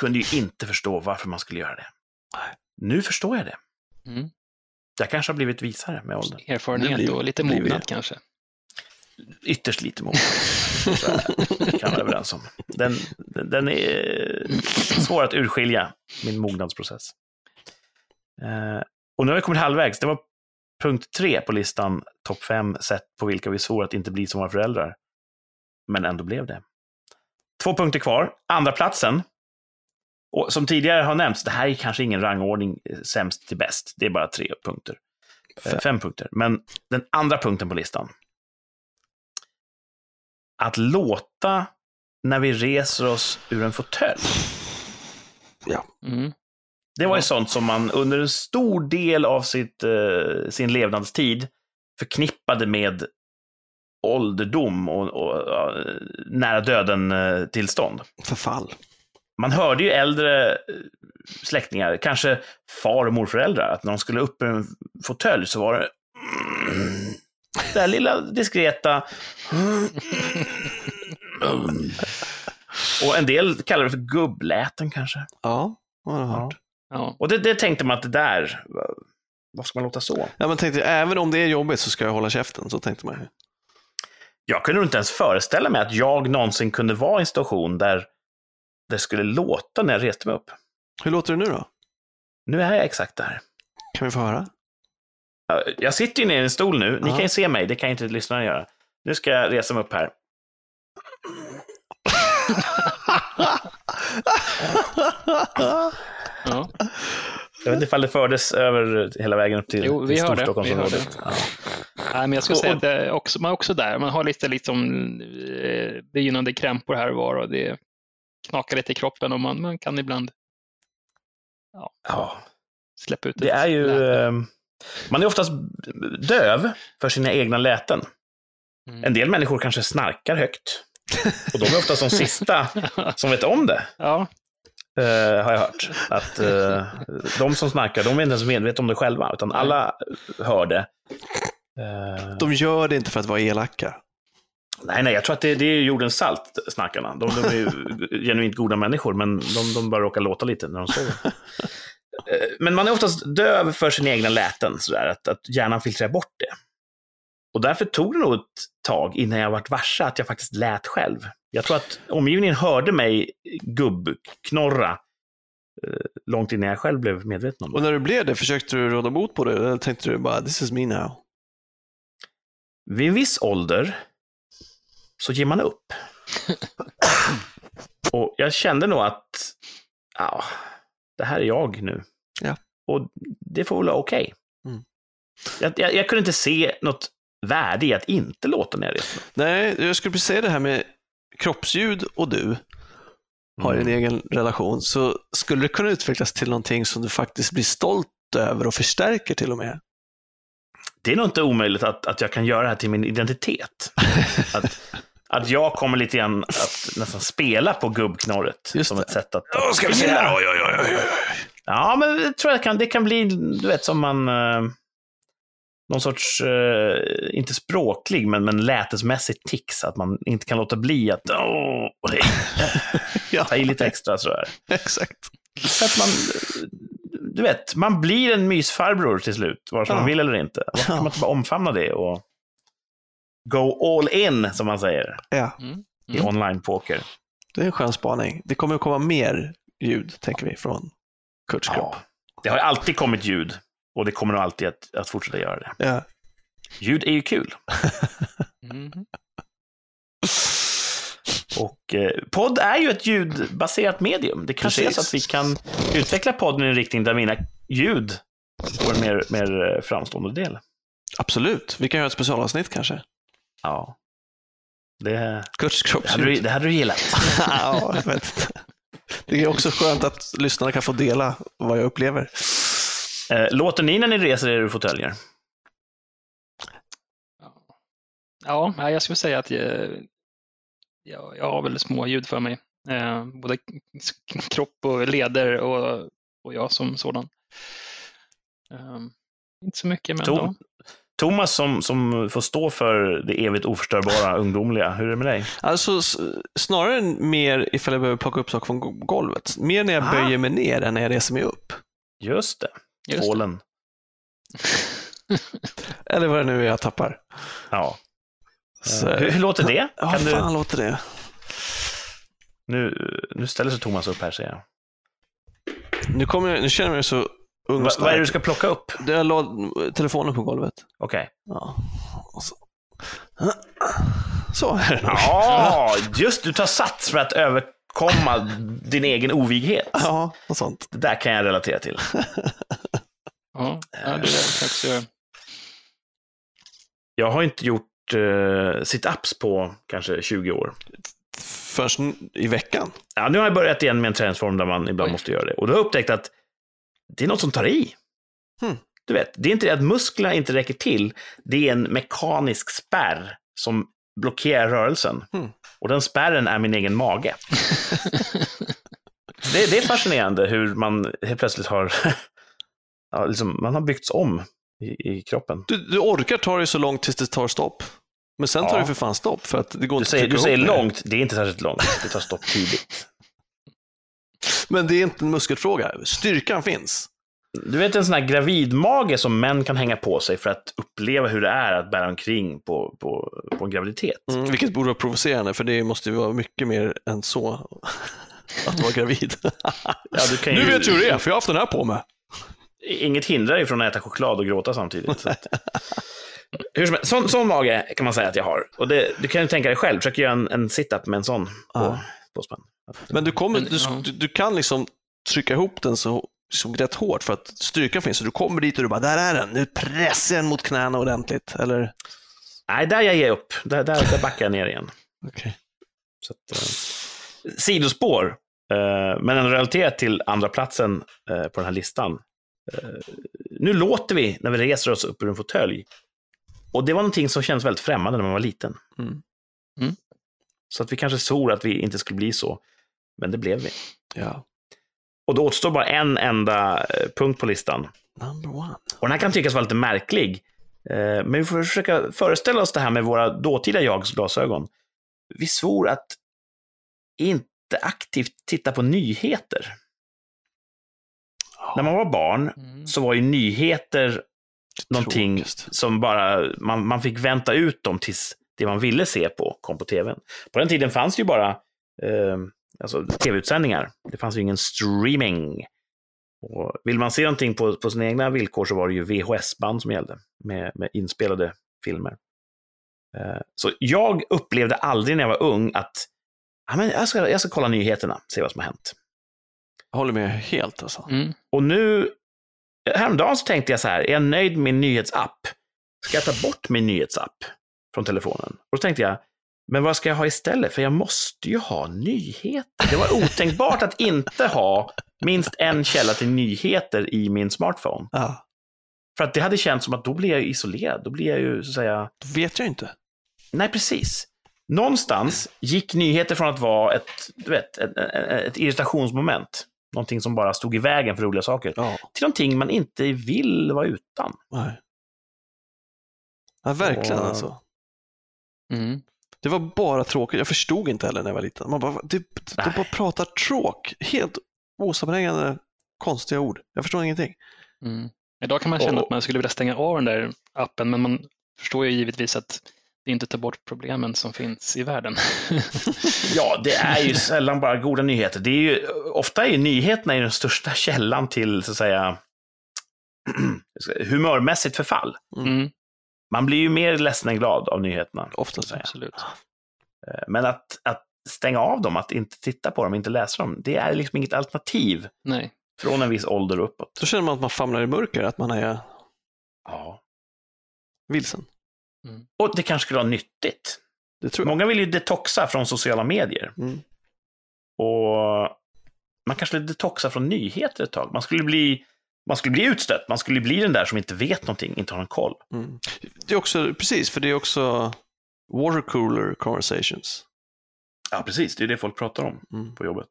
kunde ju inte förstå varför man skulle göra det. Nu förstår jag det. Mm. Jag kanske har blivit visare med åldern. Erfarenhet och lite mognad kanske. Ytterst lite mognad. kan vara överens om. Den, den, den, är svår att urskilja, min mognadsprocess. Eh, och nu har vi kommit halvvägs. Det var punkt tre på listan, topp fem sätt på vilka vi svor att inte bli som våra föräldrar. Men ändå blev det. Två punkter kvar. Andra platsen. Och som tidigare har nämnts, det här är kanske ingen rangordning eh, sämst till bäst. Det är bara tre punkter. Fem. Fem punkter. Men den andra punkten på listan. Att låta när vi reser oss ur en fåtölj. Ja. Mm. Det var ju sånt som man under en stor del av sitt, eh, sin levnadstid förknippade med ålderdom och, och, och nära döden-tillstånd. Förfall. Man hörde ju äldre eh, släktingar, kanske far och morföräldrar, att när de skulle upp i en fåtölj så var det det här lilla diskreta och en del kallar det för gubbläten kanske. Ja, det har jag hört. Ja. Och det, det tänkte man att det där, vad ska man låta så? Ja, man tänkte även om det är jobbigt så ska jag hålla käften, så tänkte man ju. Jag kunde inte ens föreställa mig att jag någonsin kunde vara i en situation där det skulle låta när jag reste mig upp. Hur låter det nu då? Nu är jag exakt där. Kan vi få höra? Jag sitter ju ner i en stol nu. Ni Aha. kan ju se mig, det kan inte lyssnarna göra. Nu ska jag resa mig upp här. Ja. Jag vet inte ifall det fördes över hela vägen upp till, jo, vi till Storstockholmsområdet. Ja. Nej, men jag skulle säga att det är också, man är också där. Man har lite liksom, eh, begynnande krämpor här och var och det knakar lite i kroppen och man, man kan ibland ja, ja. släppa ut det. är ju, läten. Ehm, man är oftast döv för sina egna läten. Mm. En del människor kanske snarkar högt. Och de är ofta de sista som vet om det. Ja. Uh, har jag hört. Att uh, de som snackar, de är inte ens medvetna om det själva, utan alla hör det. Uh, de gör det inte för att vara elaka. Nej, nej, jag tror att det, det är jordens salt, snackarna. De, de är ju genuint goda människor, men de, de bara råkar låta lite när de sover. men man är oftast döv för sina egna läten, sådär, att, att hjärnan filtrerar bort det. Och därför tog det nog ett tag innan jag vart varse att jag faktiskt lät själv. Jag tror att omgivningen hörde mig gubbknorra eh, långt innan jag själv blev medveten om det. Och när du blev det, försökte du råda bot på det? Eller tänkte du bara, this is me now? Vid en viss ålder så ger man upp. och jag kände nog att, ja, det här är jag nu. Ja. Och det får väl vara okej. Okay. Mm. Jag, jag, jag, kunde inte se något värde i att inte låta jag reser Nej, jag skulle precis säga det här med kroppsljud och du. har en mm. egen relation, så skulle det kunna utvecklas till någonting som du faktiskt blir stolt över och förstärker till och med. Det är nog inte omöjligt att, att jag kan göra det här till min identitet. att, att jag kommer lite grann att nästan spela på gubbknorret. Just som det. ett sätt att... Oh, ska vi se här? Oj, oj, oj, oj. Ja, men det tror jag kan, det kan bli, du vet, som man... Eh, någon sorts, eh, inte språklig, men, men lätesmässigt tics. Att man inte kan låta bli att åh, ja. ta i lite extra sådär. Exakt. Så att man, du vet, man blir en mysfarbror till slut, vare sig ja. man vill eller inte. Varför kan man inte bara omfamna det och go all in, som man säger, ja. Mm. i mm. online-poker. Det är en skön spaning. Det kommer att komma mer ljud, tänker vi, från Kurts kropp. Ja. Det har ju alltid kommit ljud och det kommer nog alltid att, att fortsätta göra det. Ja. Ljud är ju kul. mm. Och eh, podd är ju ett ljudbaserat medium. Det kanske Precis. är så att vi kan utveckla podden i en riktning där mina ljud får en mer, mer eh, framstående del. Absolut. Vi kan göra ett specialavsnitt kanske. Ja. Det, det, hade du, det hade du gillat. ja, jag vet Det är också skönt att lyssnarna kan få dela vad jag upplever. Eh, låter ni när ni reser er ur fåtöljer? Ja, jag skulle säga att jag, jag, jag har väl små ljud för mig. Eh, både kropp och leder och, och jag som sådan. Eh, inte så mycket, men Tom, Thomas som, som får stå för det evigt oförstörbara ungdomliga, hur är det med dig? Alltså snarare mer ifall jag behöver plocka upp saker från golvet. Mer när jag Aha. böjer mig ner än när jag reser mig upp. Just det. Tvålen. Eller vad det nu är jag tappar. Ja. Så, hur, hur, låter det? Ja, kan fan du... låter det? Nu, nu ställer sig Thomas upp här, ser jag. Nu, kommer jag, nu känner jag mig så ung och stark. Vad är det du ska plocka upp? Jag la telefonen på golvet. Okej. Okay. Ja. Så. så är det nog. Ja, just du tar sats för att överkomma din egen ovighet. Ja, och sånt. Det där kan jag relatera till. ja, det är faktiskt jag. Jag har inte gjort uh, sit-ups på kanske 20 år. Först i veckan? Ja, nu har jag börjat igen med en träningsform där man ibland Oj. måste göra det. Och då har jag upptäckt att det är något som tar i. Hmm. Du vet, det är inte det att musklerna inte räcker till, det är en mekanisk spärr som blockerar rörelsen. Hmm. Och den spärren är min egen mage. det, det, är fascinerande hur man helt plötsligt har, ja, liksom, man har byggts om i, i kroppen. Du, du, orkar ta dig så långt tills det tar stopp. Men sen tar ja. det för fan stopp, för att det går du inte säger, Du säger långt, det är inte särskilt långt. Det tar stopp tidigt. Men det är inte en muskelfråga. Styrkan finns. Du vet en sån här gravidmage som män kan hänga på sig för att uppleva hur det är att bära omkring på, på, på en graviditet. Mm, vilket borde vara provocerande, för det måste ju vara mycket mer än så. Att vara gravid. ja, ju... Nu vet jag hur det är, för jag har haft den här på mig. Inget hindrar dig från att äta choklad och gråta samtidigt. Så att... Hur som sån, sån mage kan man säga att jag har. Och det, du kan ju tänka dig själv, försök göra en, en sit-up med en sån på, ah. på spänn. Men du, kommer, du, du, kan liksom trycka ihop den så, så rätt hårt för att styrkan finns. Så du kommer dit och du bara, där är den, nu pressar jag den mot knäna ordentligt. Eller? Nej, där jag ger upp. Där, där, där backar jag ner igen. okay. Så att, eh, sidospår, eh, men en relaterat till andra platsen eh, på den här listan. Eh, nu låter vi när vi reser oss upp ur en fåtölj. Och det var någonting som kändes väldigt främmande när man var liten. Mm. Mm. Så att vi kanske såg att vi inte skulle bli så. Men det blev vi. Ja. Och då återstår bara en enda eh, punkt på listan. Number one. Och den här kan tyckas vara lite märklig. Eh, men vi får försöka föreställa oss det här med våra dåtida jags glasögon. Vi svor att inte aktivt titta på nyheter. Oh. När man var barn mm. så var ju nyheter någonting Tråkigt. som bara, man, man fick vänta ut dem tills det man ville se på kom på tvn. På den tiden fanns det ju bara eh, alltså, tv-utsändningar. Det fanns ju ingen streaming. Och vill man se någonting på, på sina egna villkor så var det ju VHS-band som gällde med, med inspelade filmer. Eh, så jag upplevde aldrig när jag var ung att ja, men jag, ska, jag ska kolla nyheterna, se vad som har hänt. Jag håller med helt alltså. Mm. Och nu, häromdagen så tänkte jag så här, är jag nöjd med min nyhetsapp? Ska jag ta bort min nyhetsapp? från telefonen. Och då tänkte jag, Men vad ska jag ha istället? För jag måste ju ha nyheter. Det var otänkbart att inte ha minst en källa till nyheter i min smartphone. Ja. För att det hade känts som att då blir jag isolerad. Då blir jag ju så att säga... Då vet jag inte. Nej, precis. Någonstans gick nyheter från att vara ett, du vet, ett, ett irritationsmoment, någonting som bara stod i vägen för roliga saker, Ja. till någonting man inte vill vara utan. Nej. Ja, verkligen Och- alltså. Mm. Det var bara tråkigt. Jag förstod inte heller när jag var liten. Man bara, det Nej. bara pratar tråk. Helt osammanhängande konstiga ord. Jag förstår ingenting. Mm. Idag kan man känna Och- att man skulle vilja stänga av den där appen, men man förstår ju givetvis att det inte tar bort problemen som finns i världen. Ja, det är ju sällan bara goda nyheter. Det är ju, ofta är ju nyheterna den största källan till, så att säga, humörmässigt förfall. Mm, Man blir ju mer ledsen än glad av nyheterna. Ofta så så. att säga. absolut. Eh, Men att, att stänga av dem, att inte titta på dem, inte läsa dem, det är liksom inget alternativ Nej. från en viss ålder och uppåt. Då känner man att man famlar i mörker, att man är Ja. vilsen. Och det kanske skulle vara nyttigt. Det tror jag. Många vill ju detoxa från sociala medier. Mm. Och man kanske skulle detoxa från nyheter ett tag. Man skulle bli, man skulle bli utstött. Man skulle bli den där som inte vet någonting, inte har någon koll. Mm. Det är också, precis, för det är också watercooler conversations. Ja, precis. Det är det folk pratar om Mm. på jobbet.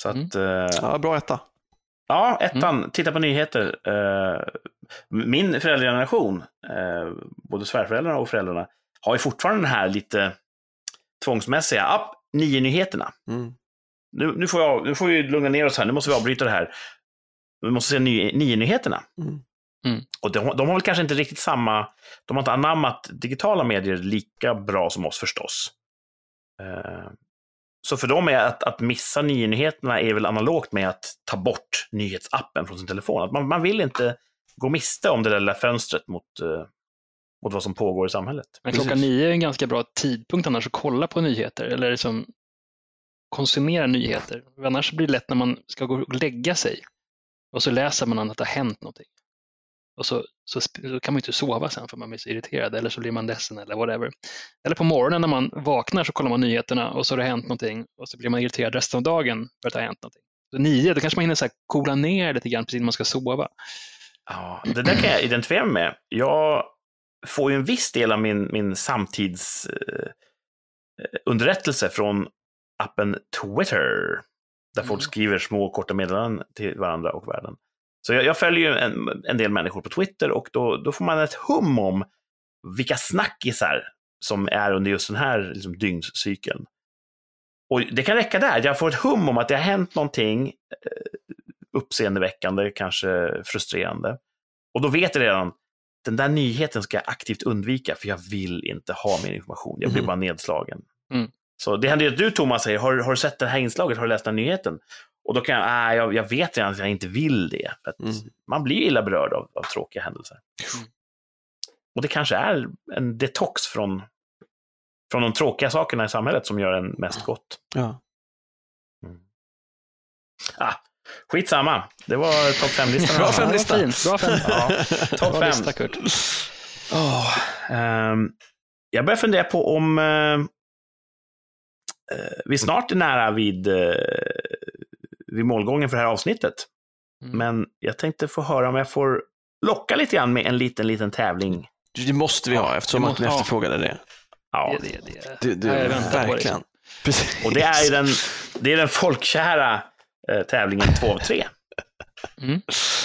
Så Mm. att, eh, Ja, bra etta. ja, ettan, titta på nyheter. Eh, min föräldrageneration, eh, både svärföräldrarna och föräldrarna, har ju fortfarande den här lite tvångsmässiga, ja, nio nyheterna. Mm. Nu, nu, får jag, nu får vi lugna ner oss här, nu måste vi avbryta det här. Vi måste se ny, nyheterna. Mm. Mm. Och de, de har väl kanske inte riktigt samma, de har inte anammat digitala medier lika bra som oss förstås. Eh, så för dem är att, att missa nyheterna är väl analogt med att ta bort nyhetsappen från sin telefon. Att man, man vill inte gå miste om det där lilla fönstret mot, eh, mot vad som pågår i samhället. Men Precis. klockan nio är en ganska bra tidpunkt annars att kolla på nyheter eller liksom konsumera nyheter. Annars blir det lätt när man ska gå och lägga sig och så läser man att det har hänt någonting. Och så, så, så kan man ju inte sova sen för man blir så irriterad eller så blir man ledsen eller whatever. Eller på morgonen när man vaknar så kollar man nyheterna och så har det hänt någonting och så blir man irriterad resten av dagen för att det har hänt någonting. Så nio, då kanske man hinner så här coola ner lite grann precis när man ska sova. Ja, det där kan jag identifiera mig med. Jag får ju en viss del av min, min samtidsunderrättelse eh, eh från appen Twitter. Där folk Mm. skriver små korta meddelanden till varandra och världen. Så jag, jag följer ju en, en del människor på Twitter och då, då får man ett hum om vilka snackisar som är under just den här liksom, dygnscykeln. Och det kan räcka där. Jag får ett hum om att det har hänt någonting eh, uppseendeväckande, kanske frustrerande. Och då vet jag redan, den där nyheten ska jag aktivt undvika, för jag vill inte ha mer information. Jag blir Mhm. bara nedslagen. Mm. Så det händer ju att du, Thomas, säger, har, har du sett det här inslaget? Har du läst den här nyheten? Och då kan jag, ah, jag, jag vet redan att jag inte vill det. För att Mm. Man blir illa berörd av, av tråkiga händelser. Mm. Och det kanske är en detox från, från de tråkiga sakerna i samhället som gör en mest gott. Ja. Ah, skitsamma, det var topp fem-listan. Bra Ja, det var femlista. fint. Bra fem. Ja, topp fem. lista, Kurt. Åh, ehm, jag börjar fundera på om eh, vi snart är nära vid, eh, vid målgången för det här avsnittet. Mm. Men jag tänkte få höra om jag får locka lite grann med en liten, liten tävling. Det måste vi ha Ja, eftersom måste- ja. efterfrågade det. Ja, Det, det, det. Du, du, det. verkligen. Precis. och det är den, det är den folkkära eh, tävlingen två av tre. Mm.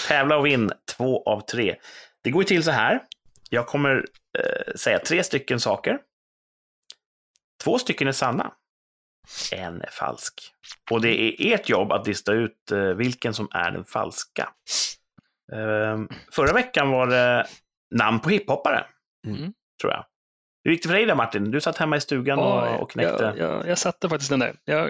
Tävla och vinn två av tre. Det går ju till så här. Jag kommer eh, säga tre stycken saker. Två stycken är sanna. En är falsk. Och det är ert jobb att lista ut eh, vilken som är den falska. Eh, förra veckan var det namn på hiphoppare. Mm. Tror jag. Hur gick det för dig där Martin? Du satt hemma i stugan och, och knäckte. jag, jag, jag satte faktiskt den där. Jag,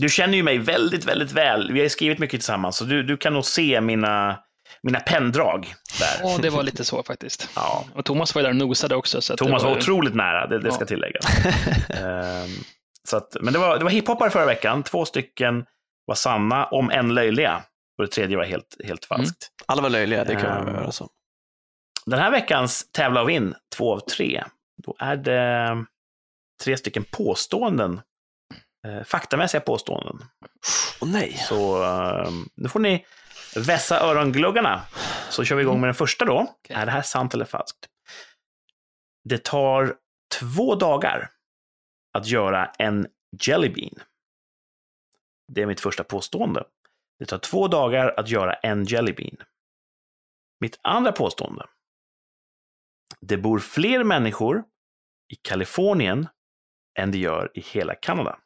Du känner ju mig väldigt, väldigt väl. Vi har skrivit mycket tillsammans, så du, du kan nog se mina, mina penndrag där. ja, det var lite så faktiskt. Ja. Och Thomas var ju där och nosade också. Så Thomas var var, otroligt nära, det, det ska Ja. tilläggas. Ehm, så att, men det var, det var hiphoppare förra veckan. Två stycken var sanna, om en löjliga. Och det tredje var helt, helt Mm. falskt. Alla var löjliga, det kan man Ehm. väl göra så. Den här veckans tävla och vinn, två av tre, Då är det tre stycken påståenden. Eh, faktamässiga påståenden. Åh oh, nej. Så eh, nu får ni vässa örongluggarna. Så kör vi igång med den första då. Okay. Är det här sant eller falskt? Det tar två dagar att göra en jellybean. Det är mitt första påstående. Det tar två dagar att göra en jellybean. Mitt andra påstående. Det bor fler människor i Kalifornien än det gör i hela Kanada.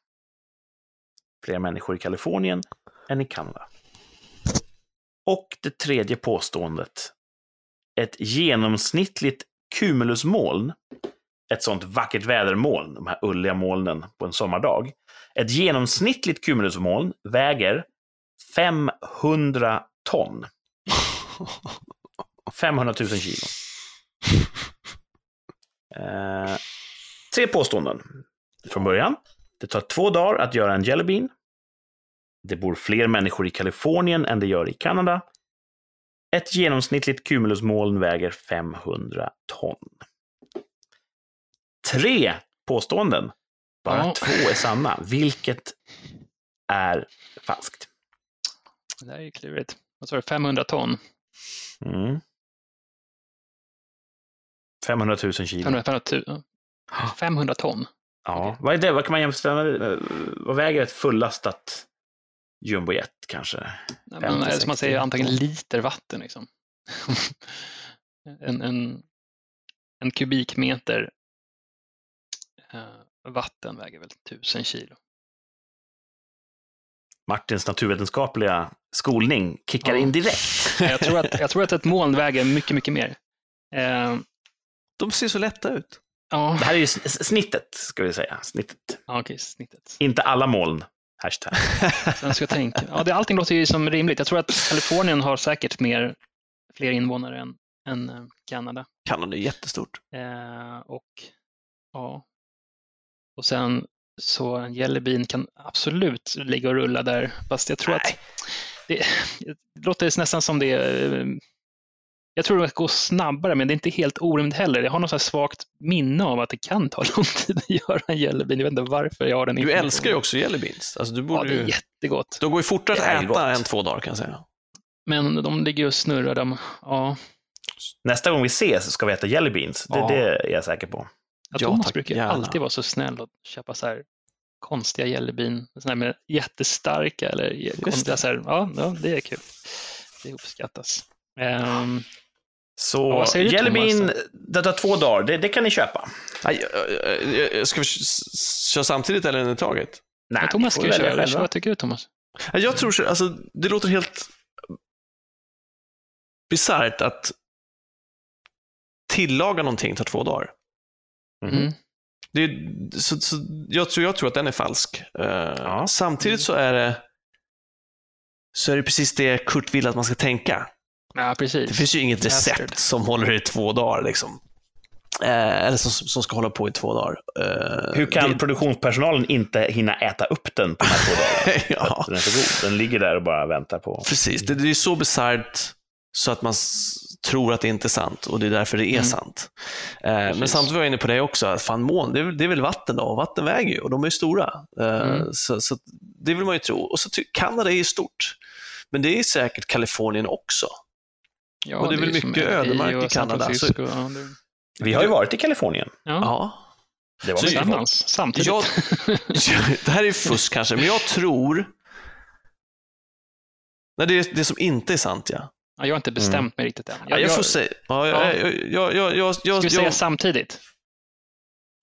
Fler människor i Kalifornien än i Kanada. Och det tredje påståendet. Ett genomsnittligt cumulusmoln, ett sånt vackert vädermoln, de här ulliga molnen på en sommardag. Ett genomsnittligt cumulusmoln väger 500 ton. 500 000 kilo. Eh, tre påståenden från början. Det tar två dagar att göra en jellybean. Det bor fler människor i Kalifornien än det gör i Kanada. Ett genomsnittligt cumulusmoln väger 500 ton. Tre påståenden. Bara ja. två är sanna. Vilket är falskt? Det här är klurigt. Vad sa du, 500 ton? Mm. 500 000 kilo. 500, 000, 500 ton? Ja, okay. vad är det? Vad kan man jämföra med? Vad väger ett fullastat jumbojet kanske? Ja, men, som man säger, antagligen liter vatten. Liksom. en, en, en kubikmeter eh, vatten väger väl 1000 kilo. Martins naturvetenskapliga skolning kickar ja. in direkt. jag, tror att, jag tror att ett moln väger mycket, mycket mer. Eh, de ser så lätta ut. Ja. Det här är ju snittet, ska vi säga. Snittet. Ja, okej, snittet. Inte alla moln. Hashtag. Sen ska jag tänka. Ja, det, allting låter ju som rimligt. Jag tror att Kalifornien har säkert mer, fler invånare än, än eh, Kanada. Kanada är jättestort. Eh, och ja. Och sen så en jellybean kan absolut ligga och rulla där. Fast jag tror Nej. att det, det låter nästan som det eh, jag tror det går snabbare, men det är inte helt orimligt heller. Jag har något svagt minne av att det kan ta lång tid att göra en jellybean. Jag vet inte varför jag har den Du älskar ju också jellybeans. Alltså, du borde ja, det är ju... jättegott. De går ju fortare att äta än två dagar kan jag säga. Men de ligger och snurrar. De, ja. Nästa gång vi ses ska vi äta jellybeans. Det, ja. det är jag säker på. Ja, Thomas ja, brukar gärna. alltid vara så snäll och köpa så här konstiga jellybean, såna med jättestarka eller konstiga. Så här, ja, ja, det är kul. Det uppskattas. Um, så Jellybean, det tar två dagar. Det, det kan ni köpa. Nej, ska vi köra samtidigt eller en i taget? Nej, ja, Thomas ska köra. Själva. Vad tycker du, Thomas? Jag tror, alltså, det låter helt bisarrt att tillaga någonting tar två dagar. Mm. Det, så, så, jag, tror, jag tror att den är falsk. Uh, ja. Samtidigt så är det så är det precis det Kurt vill att man ska tänka. Ja, precis. Det finns ju inget recept som håller i två dagar. Liksom. Eh, eller som, som ska hålla på i två dagar. Eh, Hur kan det... produktionspersonalen inte hinna äta upp den på de här två dagarna? ja. Den är så god. Den ligger där och bara väntar på... Precis, det, det är så bisarrt så att man tror att det inte är sant och det är därför det är mm. sant. Eh, men samtidigt var jag inne på det också, fan moln, det är, det är väl vatten då? Vatten väger ju och de är stora. Eh, mm. så, så, det vill man ju tro. Och så Kanada är ju stort. Men det är säkert Kalifornien också. Ja, och det är väl mycket ödemark i Kanada. Så... Ja, det... Vi har ju varit i Kalifornien. Ja. ja. Det var tillsammans, samtidigt. Jag, det här är fusk kanske, men jag tror... Nej, det är det som inte är sant, ja. ja jag har inte bestämt mm. mig riktigt än. Jag, ja, jag får säga... Ja, jag, jag, jag, jag, Ska vi säga samtidigt?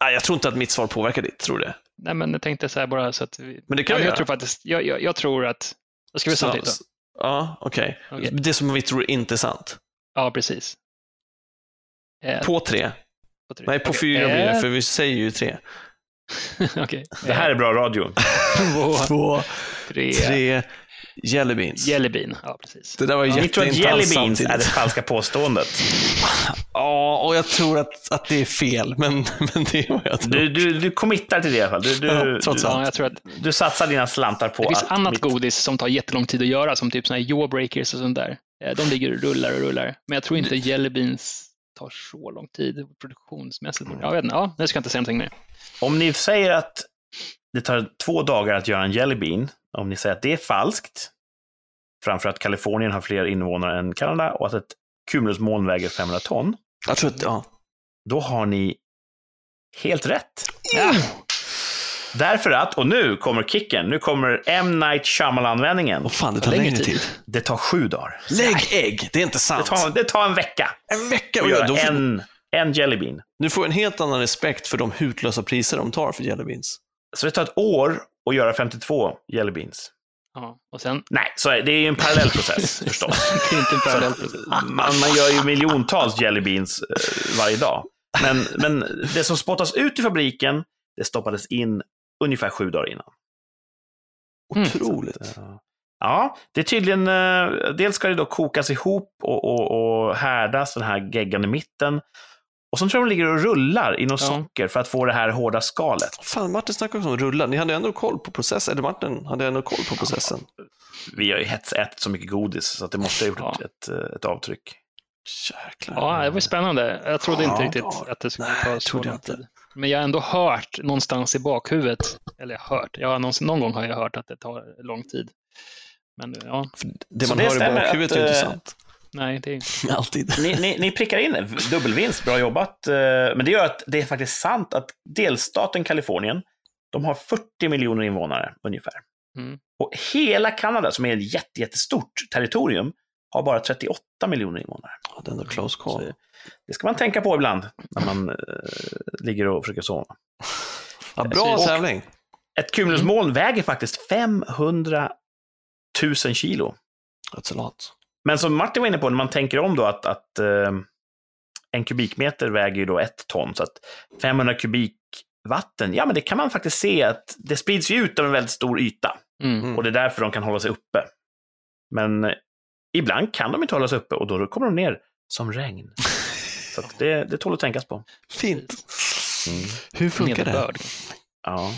Nej, jag tror inte att mitt svar påverkar ditt, tror du det? Nej, men jag tänkte säga bara så att vi... Men det kan ja, vi jag göra. Tror faktiskt, jag, jag, jag tror att... Då ska vi samtidigt då. Ja, okej. Okay. okay. Det som vi tror inte är sant. Ja, precis. Eh, på tre? På tre. Nej, på okay. fyra blir det, eh. för vi säger ju tre. okay. Det här är bra radio. Två, Två tre. tre. Jellybeans. Jellybean, ja precis. Det där var ja. Ni tror att jellybeans är det falska påståendet? ja, och jag tror att, att det är fel, men, men det är vad jag tror. Du, du, du committar till det i alla fall. Du, du, ja, trots allt. Ja, jag tror att... du satsar dina slantar på Det finns annat mitt... godis som tar jättelång tid att göra, som typ såna här jawbreakers och sånt där. Eh, de ligger och rullar och rullar. Men jag tror inte jellybeans tar så lång tid produktionsmässigt. Jag vet inte, ja, det ska jag inte säga någonting mer. Om ni säger att det tar två dagar att göra en Jelly Bean, om ni säger att det är falskt, framför att Kalifornien har fler invånare än Kanada och att ett cumulusmoln väger 500 ton. Jag tror att, ja. Då har ni helt rätt. Ja. Därför att, och nu kommer kicken, nu kommer M. Night Shyamalan-vändningen. Åh fan, det tar längre tid. tid. Det tar sju dagar. Lägg ägg, det är inte sant. Det tar, det tar en vecka. En vecka? Att göra en, en Jelly Bean. Du får en helt annan respekt för de hutlösa priser de tar för Jelly Beans. Så det tar ett år att göra 52 Jelly Beans. Ja, och sen... Nej, så är det är ju en parallell process förstås. det är inte en parallell process. Man, man gör ju miljontals Jelly Beans eh, varje dag. Men, men det som spottas ut i fabriken, det stoppades in ungefär sju dagar innan. Mm. Otroligt. Mm. Ja, det är tydligen, eh, dels ska det då kokas ihop och, och, och härdas, den här geggan i mitten. Och så tror jag de ligger och rullar i något ja. socker för att få det här hårda skalet. Fan, Martin snackade också om rullar. Ni hade ändå koll på processen. Eller Martin hade ändå koll på processen. Ja, vi har ju hetsätit så mycket godis så att det måste ha gjort ja. ett, ett, ett avtryck. Jäklar. Ja, det var spännande. Jag trodde inte riktigt att det skulle ta så lång tid. Men jag har ändå hört någonstans i bakhuvudet, eller hört, ja, någon, någon gång har jag hört att det tar lång tid. Men, ja. Det man det hör i bakhuvudet att, är inte sant. Nej, det är inte alltid. Ni, ni, ni prickar in dubbelvinst, bra jobbat. Eh, men det gör att det är faktiskt sant att delstaten Kalifornien, de har 40 miljoner invånare ungefär. Mm. Och hela Kanada, som är ett jätte, jättestort territorium, har bara 38 miljoner invånare. Ja, det är ändå close call. Så det ska man tänka på ibland när man äh, ligger och försöker sova. Ja, bra tävling. Ett cumulusmoln mm. väger faktiskt 500 000 kilo. That's a lot. Men som Martin var inne på, när man tänker om då att, att äh, en kubikmeter väger ju då ett ton, så att 500 kubik vatten, ja men det kan man faktiskt se att det sprids ju ut över en väldigt stor yta. Mm. Och det är därför de kan hålla sig uppe. Men ibland kan de inte hålla sig uppe och då kommer de ner som regn. Så det, det tål att tänkas på. Fint. Mm. Hur funkar det? Ja.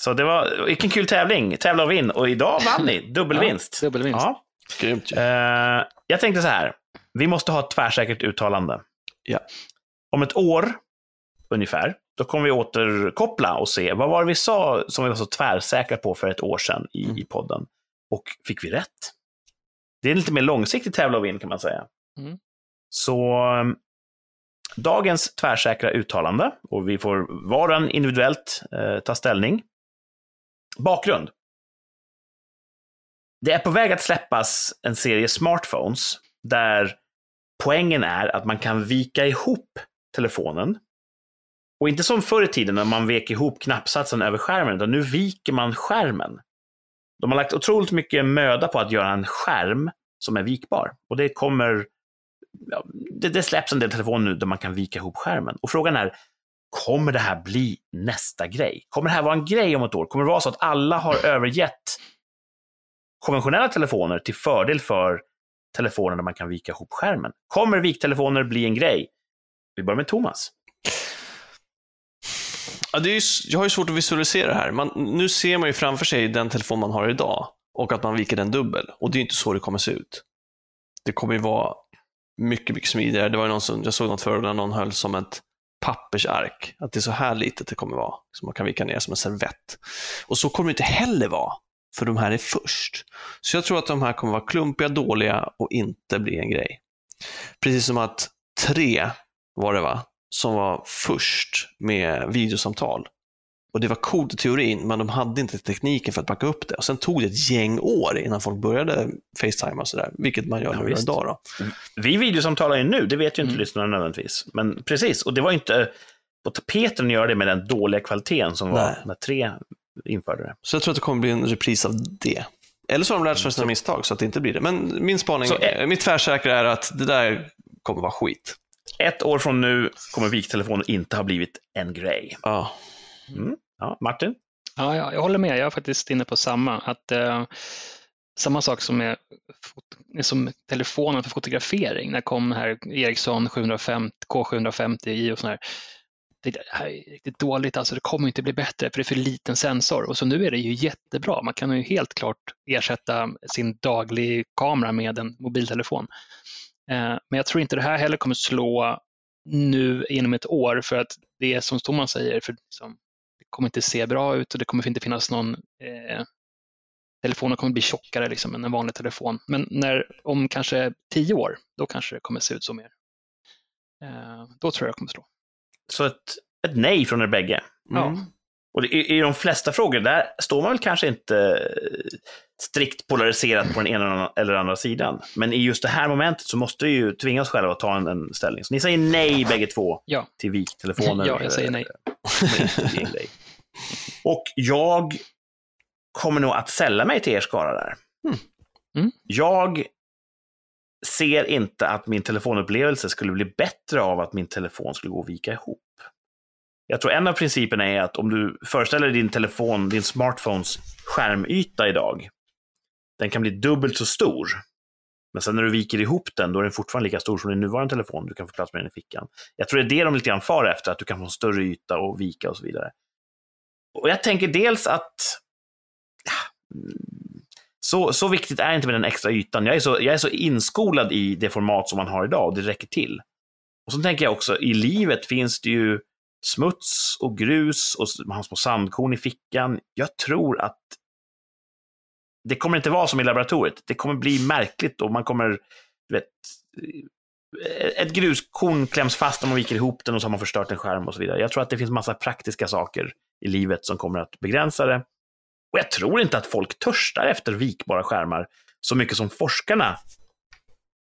Så det var, vilken kul tävling. Tävla och vinn. Och idag vann ni. Dubbelvinst. Ja, dubbelvinst. Ja. Grymt. Uh, jag tänkte så här. Vi måste ha ett tvärsäkert uttalande. Ja. Om ett år, ungefär, då kommer vi återkoppla och se vad var det vi sa som vi var så tvärsäkra på för ett år sedan i, mm. i podden. Och fick vi rätt? Det är lite mer långsiktigt tävla och vinn kan man säga. Mm. Så um, dagens tvärsäkra uttalande, och vi får var och en individuellt eh, ta ställning. Bakgrund. Det är på väg att släppas en serie smartphones där poängen är att man kan vika ihop telefonen. Och inte som förr i tiden när man vek ihop knappsatsen över skärmen, utan nu viker man skärmen. De har lagt otroligt mycket möda på att göra en skärm som är vikbar. Och det kommer, ja, det, det släpps en del telefoner nu där man kan vika ihop skärmen. Och frågan är, kommer det här bli nästa grej? Kommer det här vara en grej om ett år? Kommer det vara så att alla har övergett konventionella telefoner till fördel för telefoner där man kan vika ihop skärmen? Kommer viktelefoner bli en grej? Vi börjar med Thomas. Ja, det är ju, jag har ju svårt att visualisera det här. Man, nu ser man ju framför sig den telefon man har idag och att man viker den dubbel. Och det är inte så det kommer se ut. Det kommer ju vara mycket, mycket smidigare. Det var någon som, jag såg något förut där någon höll som ett pappersark. Att det är så här litet det kommer vara. Som man kan vika ner som en servett. Och så kommer det inte heller vara. För de här är först. Så jag tror att de här kommer vara klumpiga, dåliga och inte bli en grej. Precis som att tre var det va? Som var först med videosamtal. Och det var coolt i teorin, men de hade inte tekniken för att backa upp det. Och sen tog det ett gäng år innan folk började Facetime och sådär, vilket man gör ja, nu idag. Då. Vi videosamtalar ju nu, det vet ju inte mm. lyssnarna nödvändigtvis. Men precis, och det var inte på tapeten att göra det med den dåliga kvaliteten som var när tre införde det. Så jag tror att det kommer bli en repris av det. Eller så har de lärt sig av sina misstag så att det inte blir det. Men min spaning, så, eh, mitt tvärsäkra är att det där kommer vara skit. Ett år från nu kommer viktelefoner inte ha blivit en grej. Ja. Mm. Ja, Martin? Ja, jag, jag håller med. Jag är faktiskt inne på samma. Att, eh, samma sak som med som telefonen för fotografering. När kom här Ericsson 750, K750i och sådär. Det här är riktigt dåligt, alltså det kommer inte bli bättre för det är för liten sensor. Och så nu är det ju jättebra. Man kan ju helt klart ersätta sin daglig kamera med en mobiltelefon. Eh, men jag tror inte det här heller kommer slå nu inom ett år för att det är som Thomas säger, för liksom, det kommer inte se bra ut och det kommer inte finnas någon eh, telefonen kommer bli tjockare liksom, än en vanlig telefon. Men när, om kanske tio år, då kanske det kommer se ut så mer. Eh, då tror jag det kommer slå. Så ett, ett nej från er bägge? Mm. Ja. Och i, i de flesta frågor, där står man väl kanske inte strikt polariserat på den ena eller andra sidan. Men i just det här momentet så måste vi ju tvinga oss själva att ta en, en ställning. Så ni säger nej bägge två ja. till viktelefoner? Ja, jag säger nej. Och jag kommer nog att sälla mig till er skara där. Mm. Mm. Jag ser inte att min telefonupplevelse skulle bli bättre av att min telefon skulle gå och vika ihop. Jag tror en av principerna är att om du föreställer din telefon, din smartphones skärmyta idag, den kan bli dubbelt så stor. Men sen när du viker ihop den, då är den fortfarande lika stor som din nuvarande telefon. Du kan få plats med den i fickan. Jag tror det är det de lite grann far efter, att du kan få en större yta och vika och så vidare. Och jag tänker dels att så, så viktigt är inte med den extra ytan. Jag är, så, jag är så inskolad i det format som man har idag och det räcker till. Och så tänker jag också, i livet finns det ju smuts och grus och man har små sandkorn i fickan. Jag tror att det kommer inte vara som i laboratoriet. Det kommer bli märkligt och man kommer, du vet, eh, ett gruskorn kläms fast när man viker ihop den och så har man förstört en skärm och så vidare. Jag tror att det finns massa praktiska saker i livet som kommer att begränsa det. Och jag tror inte att folk törstar efter vikbara skärmar så mycket som forskarna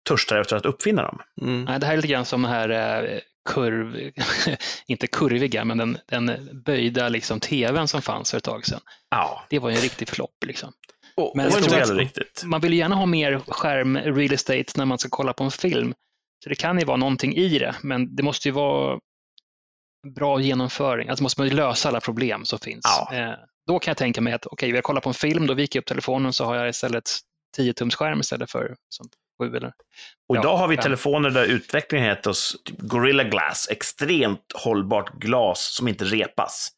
törstar efter att uppfinna dem. Mm. Nej, det här är lite grann som den här eh, kurv, inte kurviga, men den, den böjda liksom, tvn som fanns för ett tag sedan. Ja. Det var ju en riktig flopp. Liksom. Oh, men det var inte riktigt. Man vill gärna ha mer skärm real estate när man ska kolla på en film. Så det kan ju vara någonting i det, men det måste ju vara bra genomföring. Alltså måste man ju lösa alla problem som finns. Ja. Då kan jag tänka mig att okej, okay, jag kolla på en film, då viker jag upp telefonen så har jag istället 10 tums skärm istället för som, sju eller Och idag har vi telefoner där utvecklingen heter oss typ Gorilla Glass, extremt hållbart glas som inte repas.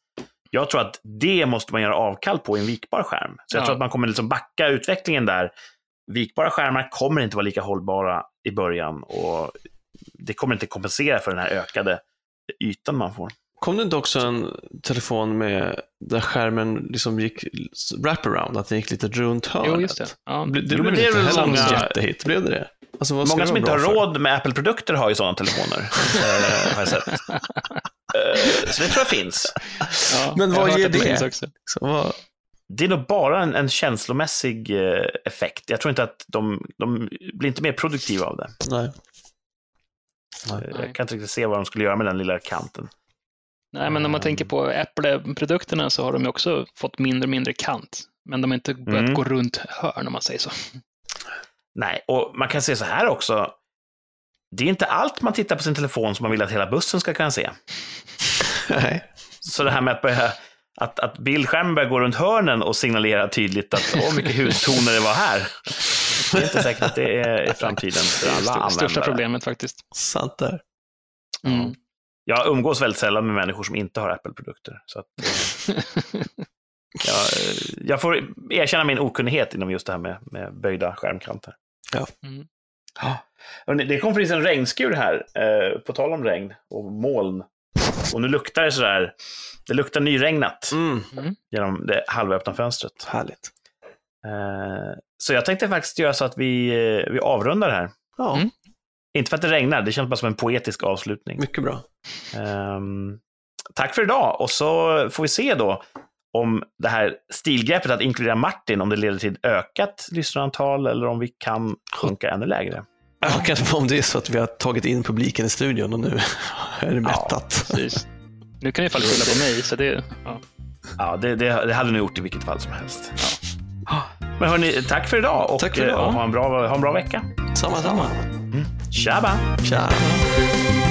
Jag tror att det måste man göra avkall på i en vikbar skärm. Så jag ja. tror att man kommer liksom backa utvecklingen där. Vikbara skärmar kommer inte vara lika hållbara i början och det kommer inte kompensera för den här ökade ytan man får. Kom det inte också en telefon med där skärmen liksom gick wraparound, att den gick lite runt hörnet? Jo, just det. Ja. Det, det jo, blev inte heller många... någon jättehit, blev det det? Alltså, många som inte har för? råd med Apple-produkter har ju sådana telefoner, äh, har jag sett. Äh, så det tror jag finns. Ja, Men vad ger det? det? Så, vad... Det är nog bara en, en känslomässig eh, effekt. Jag tror inte att de, de blir inte mer produktiva av det. Nej. Nej. Jag kan inte riktigt se vad de skulle göra med den lilla kanten. Nej, men om man tänker på Apple-produkterna så har de också fått mindre och mindre kant. Men de har inte börjat mm. gå runt hörn om man säger så. Nej, och man kan säga så här också. Det är inte allt man tittar på sin telefon som man vill att hela bussen ska kunna se. Nej. Så det här med att, börja, att, att bildskärmen börjar gå runt hörnen och signalera tydligt att åh, mycket hudtoner det var här. Det är inte säkert att det är i framtiden för alla användare. Det största problemet faktiskt. Sant där. Mm jag umgås väldigt sällan med människor som inte har Apple-produkter. Så att, jag, jag, får erkänna min okunnighet inom just det här med, med böjda skärmkanter. Ja. Mm. Det kom precis en regnskur här, eh, på tal om regn och moln. Och nu luktar det sådär, det luktar nyregnat mm. genom det halvöppna fönstret. Härligt. Eh, så jag tänkte faktiskt göra så att vi, eh, vi avrundar här. Ja. Mm. Inte för att det regnar, det känns bara som en poetisk avslutning. Mycket bra. Um, tack för idag och så får vi se då om det här stilgreppet att inkludera Martin, om det leder till ökat lyssnarantal eller om vi kan sjunka ännu lägre. Ja, kanske om det är så att vi har tagit in publiken i studion och nu är det mättat. Ja, nu kan ni fall skylla på mig. Så det, ja. ja det, det, det hade ni gjort i vilket fall som helst. Ja. Men hörni, tack för idag och, tack för idag. och ha, en bra, ha en bra vecka. Samma, samma. Mm. Shaba. Shaba.